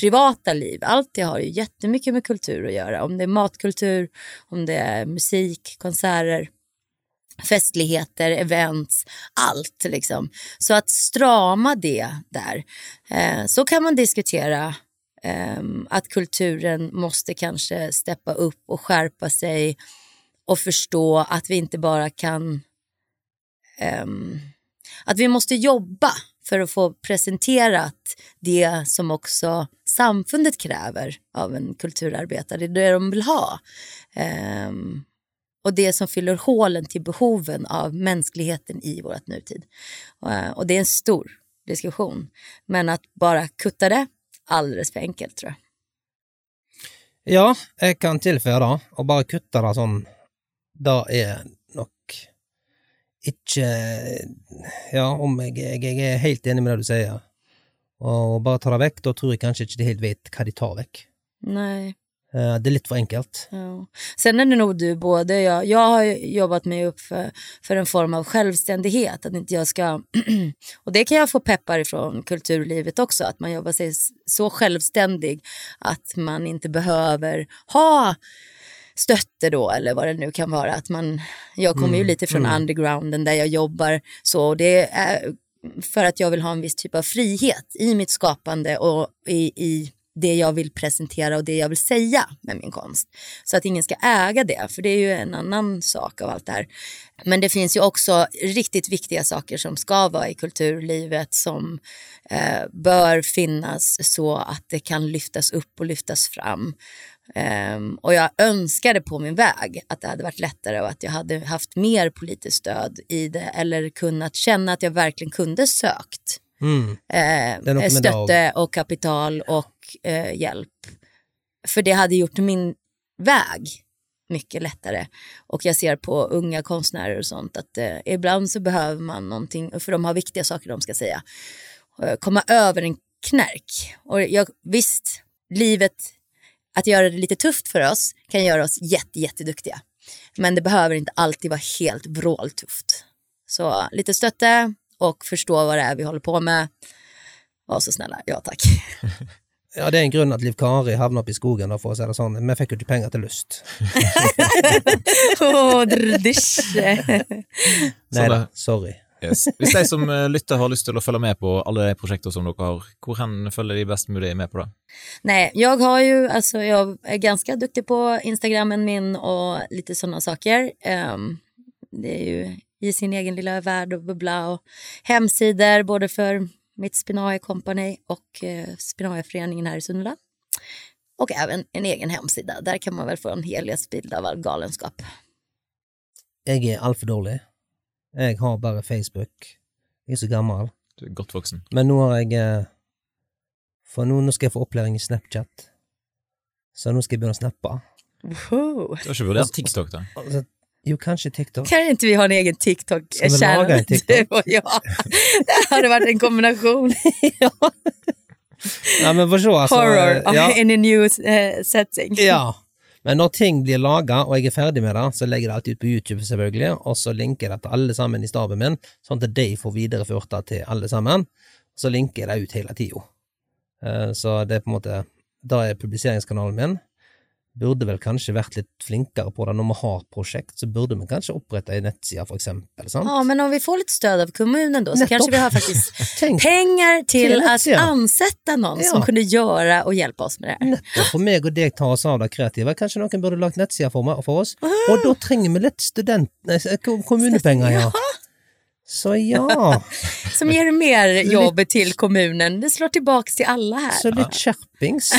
privata liv. Allt det har ju jättemycket med kultur att göra. Om det är matkultur, om det är musik, konserter, festligheter, events, allt liksom. Så att strama det där. Eh, så kan man diskutera eh, att kulturen måste kanske steppa upp och skärpa sig och förstå att vi inte bara kan... Um, att vi måste jobba för att få presenterat det som också samfundet kräver av en kulturarbetare. Det är det de vill ha. Um, och det som fyller hålen till behoven av mänskligheten i vårt nutid. Uh, och det är en stor diskussion. Men att bara kutta det, alldeles för enkelt tror jag. Ja, jag kan tillföra och bara kutta det sån det er nok ikke Ja, om jeg, jeg, jeg er helt enig med det du sier, og bare ta det vekk, da tror jeg kanskje ikke de helt vet hva de tar vekk. Nej. Eh, Det är lite för enkelt. Ja. Sen är det nog du både, jag, jag har jobbat mig upp för, för en form av självständighet. Att inte jag ska, [CLEARS THROAT] och det kan jag få peppar ifrån kulturlivet också. Att man jobbar sig så självständig att man inte behöver ha stötte då eller vad det nu kan vara. Att man, jag kommer ju Mm, lite från mm. undergrounden där jag jobbar så. Och det är för att jag vill ha en viss typ av frihet i mitt skapande och i, i det jag vill presentera och det jag vill säga med min konst. Så att ingen ska äga det, för det är ju en annan sak av allt det här. Men det finns ju också riktigt viktiga saker som ska vara i kulturlivet som eh, bör finnas så att det kan lyftas upp och lyftas fram. Um, och jag önskade på min väg att det hade varit lättare och att jag hade haft mer politiskt stöd i det eller kunnat känna att jag verkligen kunde sökt Mm. eh, stötte och kapital och eh, hjälp. För det hade gjort min väg mycket lättare. Och jag ser på unga konstnärer och sånt att eh, ibland så behöver man någonting, för de har viktiga saker de ska säga, eh, komma över en knärk. Och jag, visst, livet, att göra det lite tufft för oss kan göra oss jätte, jätteduktiga. Men det behöver inte alltid vara helt vråltufft. Så lite stötte och förstå vad det är vi håller på med. Var så snälla, ja tack. [LAUGHS] Ja, det er en grunn at Liv Kari havna oppe i skogen, for å si det sånn. Vi fikk jo ikke penger til lyst. oh, [LAUGHS] dysj. Nei da, sorry. Yes. Hvis de som eh, lytter har lyst til å følge med på alle de prosjekter som dere har, hvor hen følger de best mulig med på det? Nej, jag har ju, alltså jag är ganska duktig på Instagrammen min och lite sådana saker. Um, det är ju i sin egen lilla värld och bubbla och hemsidor både för mitt Spinae Company och eh, Spinae-föreningen här i Sundsvall. Och även en egen hemsida. Där kan man väl få en helhetsbild av all galenskap. Jeg er altfor dårlig. Jeg har bare Facebook. Jeg er så gammel. Du er godt voksen. Men nå har jeg eh, For nå, nå skal jeg få opplæring i Snapchat. Så jeg begynne å snappe. Wow. Du har ikke vurdert TikTok, da? Jo, kanskje TikTok. Kan inte vi ha en egen TikTok? Ska vi laga en TikTok? Du och jag. Det hade varit en kombination. [LAUGHS] Ja, men for se, altså. Horror Ja, in a new eh, setting. ja. Men når ting blir laga, og jeg er ferdig med det, så legger jeg det alltid ut på YouTube, selvfølgelig, og så linker jeg det til alle sammen i staben min, sånn at de får videreført det til alle sammen. Så linker jeg det ut hele tida. Eh, Så det er på en måte Da er publiseringskanalen min. Burde vel kanskje vært litt flinkere på det når vi har prosjekt, så burde vi kanskje opprette ei nettside, for eksempel. Sant? Ja, men om vi får lite stöd av kommunen då så Nettopp. kanske vi har faktiskt [LAUGHS] pengar till Etsy, ja. ansätta någon Ja. som kunde göra och hjälpa oss med det här. nettopp for meg og deg tar oss av det kreative. Kanskje noen burde lagt nettsider for, meg- for oss? Og da trenger vi litt student... Nei, ko- kommunepenger, ja. Så ja. [LAUGHS] Som ger mer jobb till kommunen. Det slår tillbaks till alla här. Så litt skjerpings.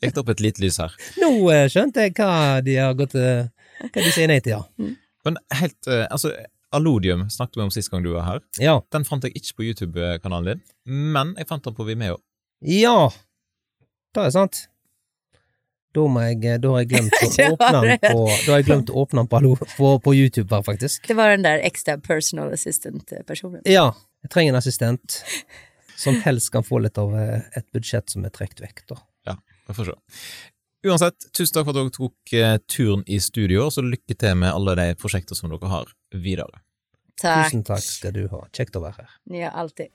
Det [LAUGHS] opp et lite lys her. Nå eh, skjønte jeg hva de har gått eh, Hva de sier nei til, ja. Men helt, eh, altså, Allodium snakket vi om sist gang du var her. Ja. Den fant jeg ikke på YouTube-kanalen din, men jeg fant den på Vimeo. Ja! Det er sant. Da, må jeg, da har jeg glemt å Ja, åpne den på, da har jeg glemt å åpne den på, på, på YouTube, her, faktisk. Det var den där extra personal assistant-personen. Ja. Jeg trenger en assistent som helst kan få litt av eh, et budsjett som er trukket vekk, da. Ja, vi får se. Uansett, tusen takk for at dere tok eh, turen i studio, og så lykke til med alle de prosjekter som dere har videre. Tack. Tusen takk skal du ha. Kjekt å være her. Ni har alltid.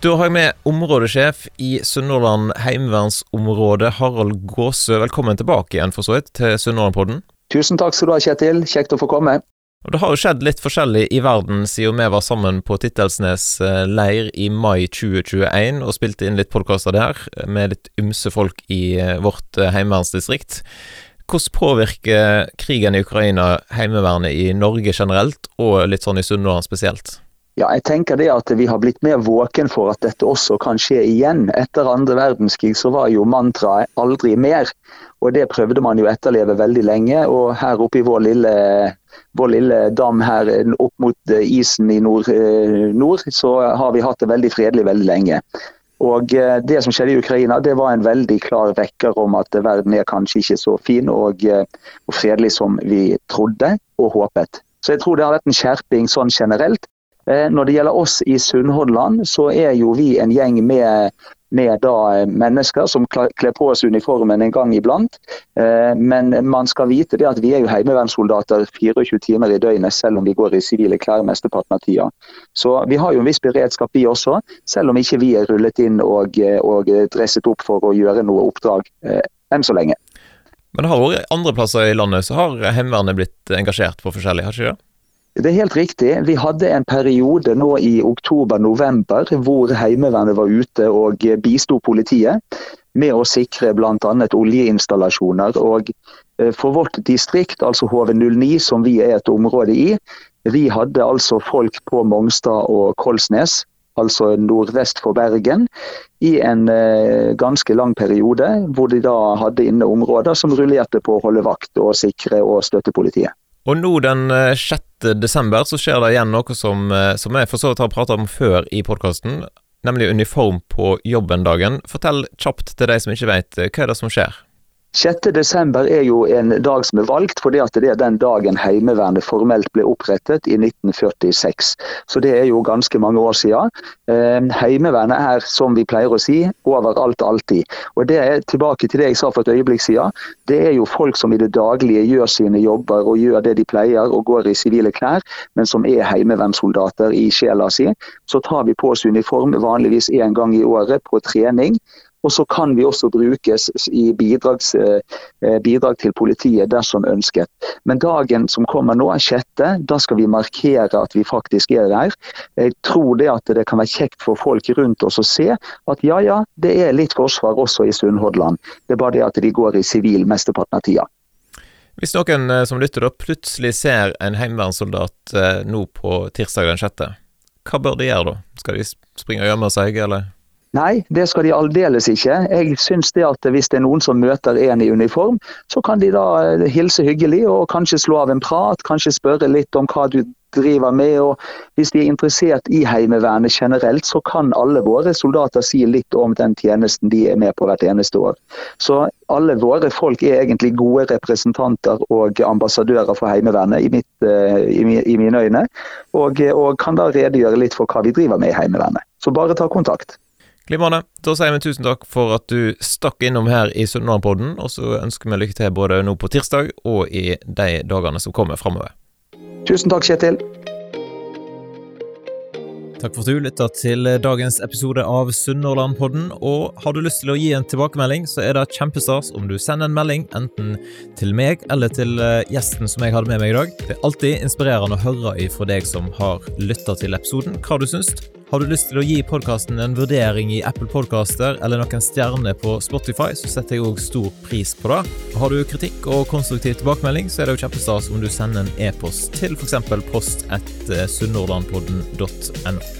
Da har jeg med områdesjef i Sunnhordland heimevernsområde, Harald Gåsø. Velkommen tilbake igjen, for så vidt, til Sunnhordlandpodden. Tusen takk skal du ha, Kjetil. Kjekt å få komme. Og Det har jo skjedd litt forskjellig i verden siden vi var sammen på Tittelsnes eh, leir i mai 2021 og spilte inn litt podkaster der, med litt ymse folk i eh, vårt eh, heimevernsdistrikt. Hvordan påvirker krigen i Ukraina Heimevernet i Norge generelt, og litt sånn i Sunnhordland spesielt? Ja, jeg tenker det at Vi har blitt mer våken for at dette også kan skje igjen. Etter andre verdenskrig så var jo mantraet 'aldri mer'. og Det prøvde man jo etterleve veldig lenge. og Her oppe i vår lille, vår lille dam her opp mot isen i nord, eh, nord så har vi hatt det veldig fredelig veldig lenge. Og eh, Det som skjedde i Ukraina, det var en veldig klar vekker om at verden er kanskje ikke så fin og, eh, og fredelig som vi trodde og håpet. Så jeg tror det har vært en skjerping sånn generelt. Eh, når det gjelder oss i Sunnhordland, så er jo vi en gjeng med, med da eh, mennesker som kler på oss uniformen en gang iblant. Eh, men man skal vite det at vi er jo heimevernssoldater 24 timer i døgnet, selv om vi går i sivile klær mesteparten av tida. Så vi har jo en viss beredskap vi også, selv om ikke vi er rullet inn og, og dresset opp for å gjøre noe oppdrag enn så lenge. Men det har vært andre plasser i landet så har Heimevernet blitt engasjert på forskjellig, har ikke det? Det er helt riktig. Vi hadde en periode nå i oktober-november hvor Heimevernet var ute og eh, bisto politiet med å sikre bl.a. oljeinstallasjoner. Og eh, for vårt distrikt, altså HV09, som vi er et område i, vi hadde altså folk på Mongstad og Kolsnes, altså nordvest for Bergen, i en eh, ganska ganske lang periode, hvor de da hadde inne områder som rullerte på å holde vakt og sikre og støtte politiet. Og nå den eh, 6. december desember så skjer det igjen noe som, eh, som jeg for så vidt har prata om før i podkasten, nemlig uniform på jobben-dagen. Fortell kjapt til de som ikke vet, eh, vad hva er det som skjer? 6.12 er jo en dag som er valgt, fordi det er den dagen Heimevernet formelt ble opprettet i 1946. Så det er jo ganske mange år siden. Ehm, Heimevernet er, som vi pleier å si, overalt alltid. Og det er tilbake til det jeg sa for et øyeblikk siden. Det er jo folk som i det daglige gjør sine jobber og gjør det de pleier og går i sivile klær, men som er heimevernssoldater i sjela si. Så tar vi på oss uniform vanligvis én gang i året på trening. Og så kan vi også brukes i bidrags, eh, eh, bidrag til politiet dersom ønsket. Men dagen som kommer nå, sjette, da skal vi markere at vi faktisk er der. Jeg tror det at det kan være kjekt for folk rundt oss å se at ja ja, det er litt forsvar også i Sunnhordland. Det er bare det at de går i sivil mesteparten av tida. Hvis noen eh, som lytter da plutselig ser en heimevernssoldat eh, nå på tirsdag den sjette, hva bør de gjøre da? Skal de springe og gjemme seg, eller? Nei, det skal de aldeles ikke. Jeg syns det at Hvis det er noen som møter en i uniform, så kan de da eh, hilse hyggelig og kanskje slå av en prat. Kanskje spørre litt om hva du driver med. og Hvis de er interessert i Heimevernet generelt, så kan alle våre soldater si litt om den tjenesten de er med på hvert eneste år. Så alle våre folk er egentlig gode representanter og ambassadører for Heimevernet, i, mitt, eh, i mine øyne. Og, eh, og kan da redegjøre litt for hva vi driver med i Heimevernet. Så bare ta kontakt. Glimrende. Da sier vi tusen takk for at du stakk innom her i Sunnmørpodden, og så ønsker vi lykke til både nå på tirsdag og i de dagene som kommer framover. Tusen takk, Kjetil. Takk for at du lytta til dagens episode av Sunnhordlandpodden. Og har du lyst til å gi en tilbakemelding, så er det kjempestas om du sender en melding enten til meg eller til eh, gjesten som jeg hadde med meg i dag. Det er alltid inspirerende å høre ifra deg som har lytta til episoden, hva du syns. Har du lyst til å gi podkasten en vurdering i Apple Podcaster eller noen stjerner på Spotify, så setter jeg òg stor pris på det. Har du kritikk og konstruktiv tilbakemelding, så er det jo kjempestas om du sender en e-post til f.eks. post etter sunnhordlandpodden.no.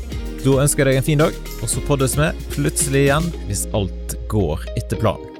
Da ønsker jeg deg en fin dag, og så poddes vi plutselig igjen hvis alt går etter planen.